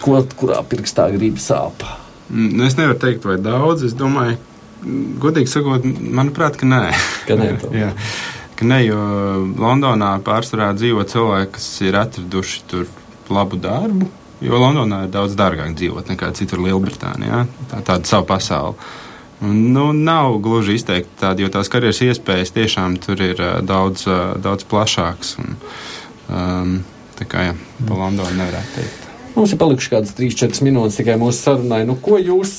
ko, kurā pirkstā grib sāp. Mm, es nevaru teikt, vai daudz, es domāju, godīgi sakot, manuprāt, ka nē. Ka nē, jā. Ka ne, jo Londonā pārsvarā dzīvo cilvēki, kas ir atraduši tur labu darbu, Jo Londonā ir daudz dārgāk dzīvot nekā citur Lielbritānijā. Tā tāda savu pasauli. Un, nu, nav gluži izteikti tāda, jo tās karjeras iespējas tiešām tur ir uh, daudz, uh, daudz plašākas. Un, um, tā kā jā, pa Londonu nevarētu teikt. Mums ir palikušas kādas 3-4 minūtes tikai mūsu sarunai. Nu, ko jūs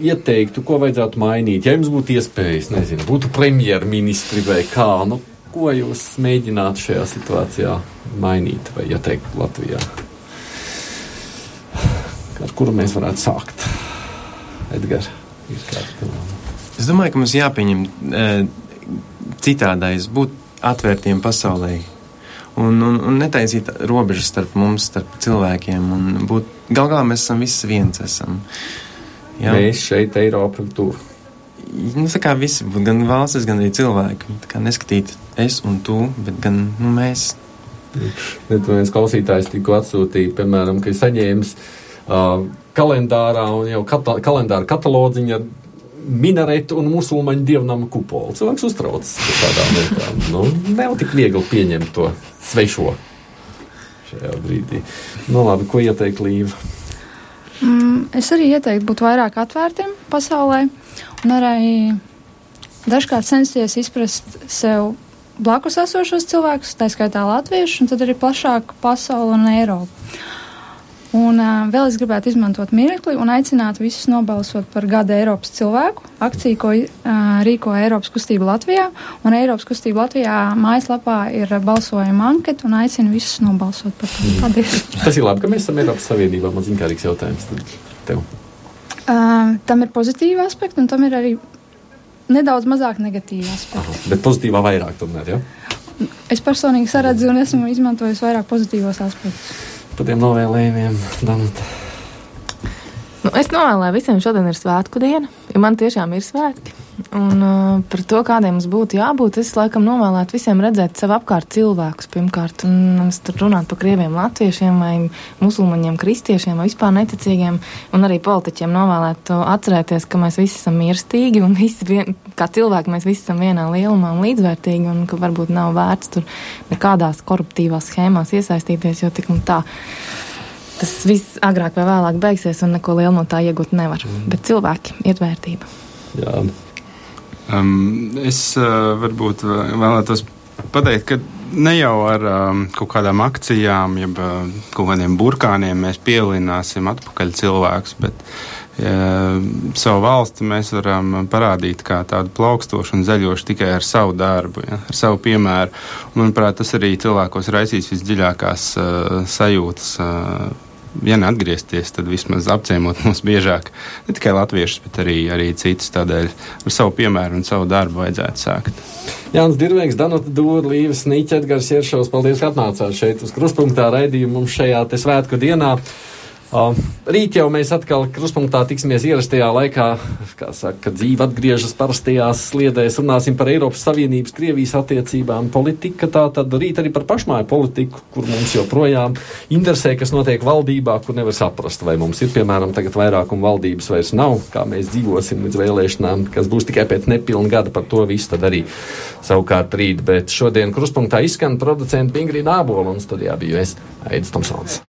ieteiktu, ko vajadzētu mainīt? Ja jums būtu iespējas, nezinu, būtu premjerministri vai kā, nu, ko jūs mēģinātu šajā situācijā mainīt vai ieteikt Latvijā? Kuru mēs varētu sākt. Edgars? Es domāju, ka mums jāpieņem e, citādais, būt atvērtiem pasaulē. Un, un, un netaisīt robežas starp mums, starp cilvēkiem. Būt, gal galā mēs esam visi viens. Esam. Jā. Mēs šeit, Eiropa, tur. Nu, tā kā visi būtu, gan valstis, gan arī cilvēki. Tā kā neskatīt es un tu, bet gan nu, mēs. Viens klausītājs tikko atsūtīja, piemēram, ka ir saņēmis uh, kalendārā un jau kata, kalendāra katalodziņa minaretu un musulmaņu dievnama kupolu. Cilvēks uztraucas par tādām lietām. Nu, nav tik viegli pieņemt to svešo šajā brīdī. Nu, labi, ko ieteikt Līva? Mm, es arī ieteiktu būt vairāk atvērtiem pasaulē un arī dažkārt censties izprast sev blakus esošos cilvēkus, tā skaitā latviešus, un tad arī plašāku pasauli un Eiropu. Un uh, vēl es gribētu izmantot mirkli un aicināt visus nobalsot par gada Eiropas cilvēku akciju, ko uh, rīko Eiropas kustība Latvijā. Un Eiropas kustība Latvijā mājaslapā ir balsojuma anketa un aicinu visus nobalsot par to. Paldies! Tas ir labi, ka mēs esam Eiropas Savienībā. Man zina, kādīgs jautājums tev. Uh, tam ir pozitīvi aspekti un tam ir arī nedaudz mazāk negatīvi aspekti. Aha, bet pozitīvā vairāk tomēr, ja? Es personīgi saredzu un esmu izmantojis vairāk pozitīvos aspektus par tiem novēlējumiem, Danuta? Nu, es novēlēju visiem šodien ir svētku diena, jo man tiešām ir svētki. Un uh, par to, kādiem mums būtu jābūt, es laikam novēlētu visiem redzēt sev apkārt cilvēkus pirmkārt. Un es tur runātu par krieviem, latviešiem vai musulmaņiem, kristiešiem vai vispār neticīgiem. Un arī politiķiem novēlētu atcerēties, ka mēs visi esam mīlestīgi un visi, vien, kā cilvēki, mēs visi esam vienā lielumā un līdzvērtīgi. Un ka varbūt nav vērts tur nekādās koruptīvās schēmās iesaistīties, jo tik un tā tas viss agrāk vai vēlāk beigsies, un neko lielu no tā iegūt nevar. Mm. Bet cilvēki ir vērtība. Jā, Um, es uh, varbūt vēlētos pateikt, ka ne jau ar um, kaut kādām akcijām, jeb uh, kaut kādiem burkāniem mēs pielināsim atpakaļ cilvēkus, bet uh, savu valsti mēs varam parādīt kā tādu plaukstošu un zaļošu tikai ar savu darbu, ja, ar savu piemēru. Un, manuprāt, tas arī cilvēkos raisīs visdziļākās uh, sajūtas. Uh, ja neatgriezties, tad vismaz apciemot mūs biežāk. Ne tikai latviešus, bet arī, arī citus. Tādēļ ar savu piemēru un savu darbu vajadzētu sākt. Jānis Dirvēks, Danuta Dūra, Līves Nīķa, Edgars Ieršovs, paldies, ka atnācāt šeit uz kruspunktā raidījumu mums šajā te svētku dienā. Rīt jau mēs atkal kruspunktā tiksimies ierastajā laikā, kā saka, dzīve atgriežas parastajās sliedēs. Runāsim par Eiropas Savienības, Krievijas attiecībām, politika. Tā tad rīt arī par pašmāju politiku, kur mums joprojām interesē, kas notiek valdībā, kur nevar saprast, vai mums ir, piemēram, tagad vairākuma valdības vairs nav, kā mēs dzīvosim līdz vēlēšanām, kas būs tikai pēc nepilna gada par to visu tad arī savukārt rīt. Bet šodien kruspunktā izskan producenta Ingrīda Ābola un studijā biju es, Aidis Tomsons.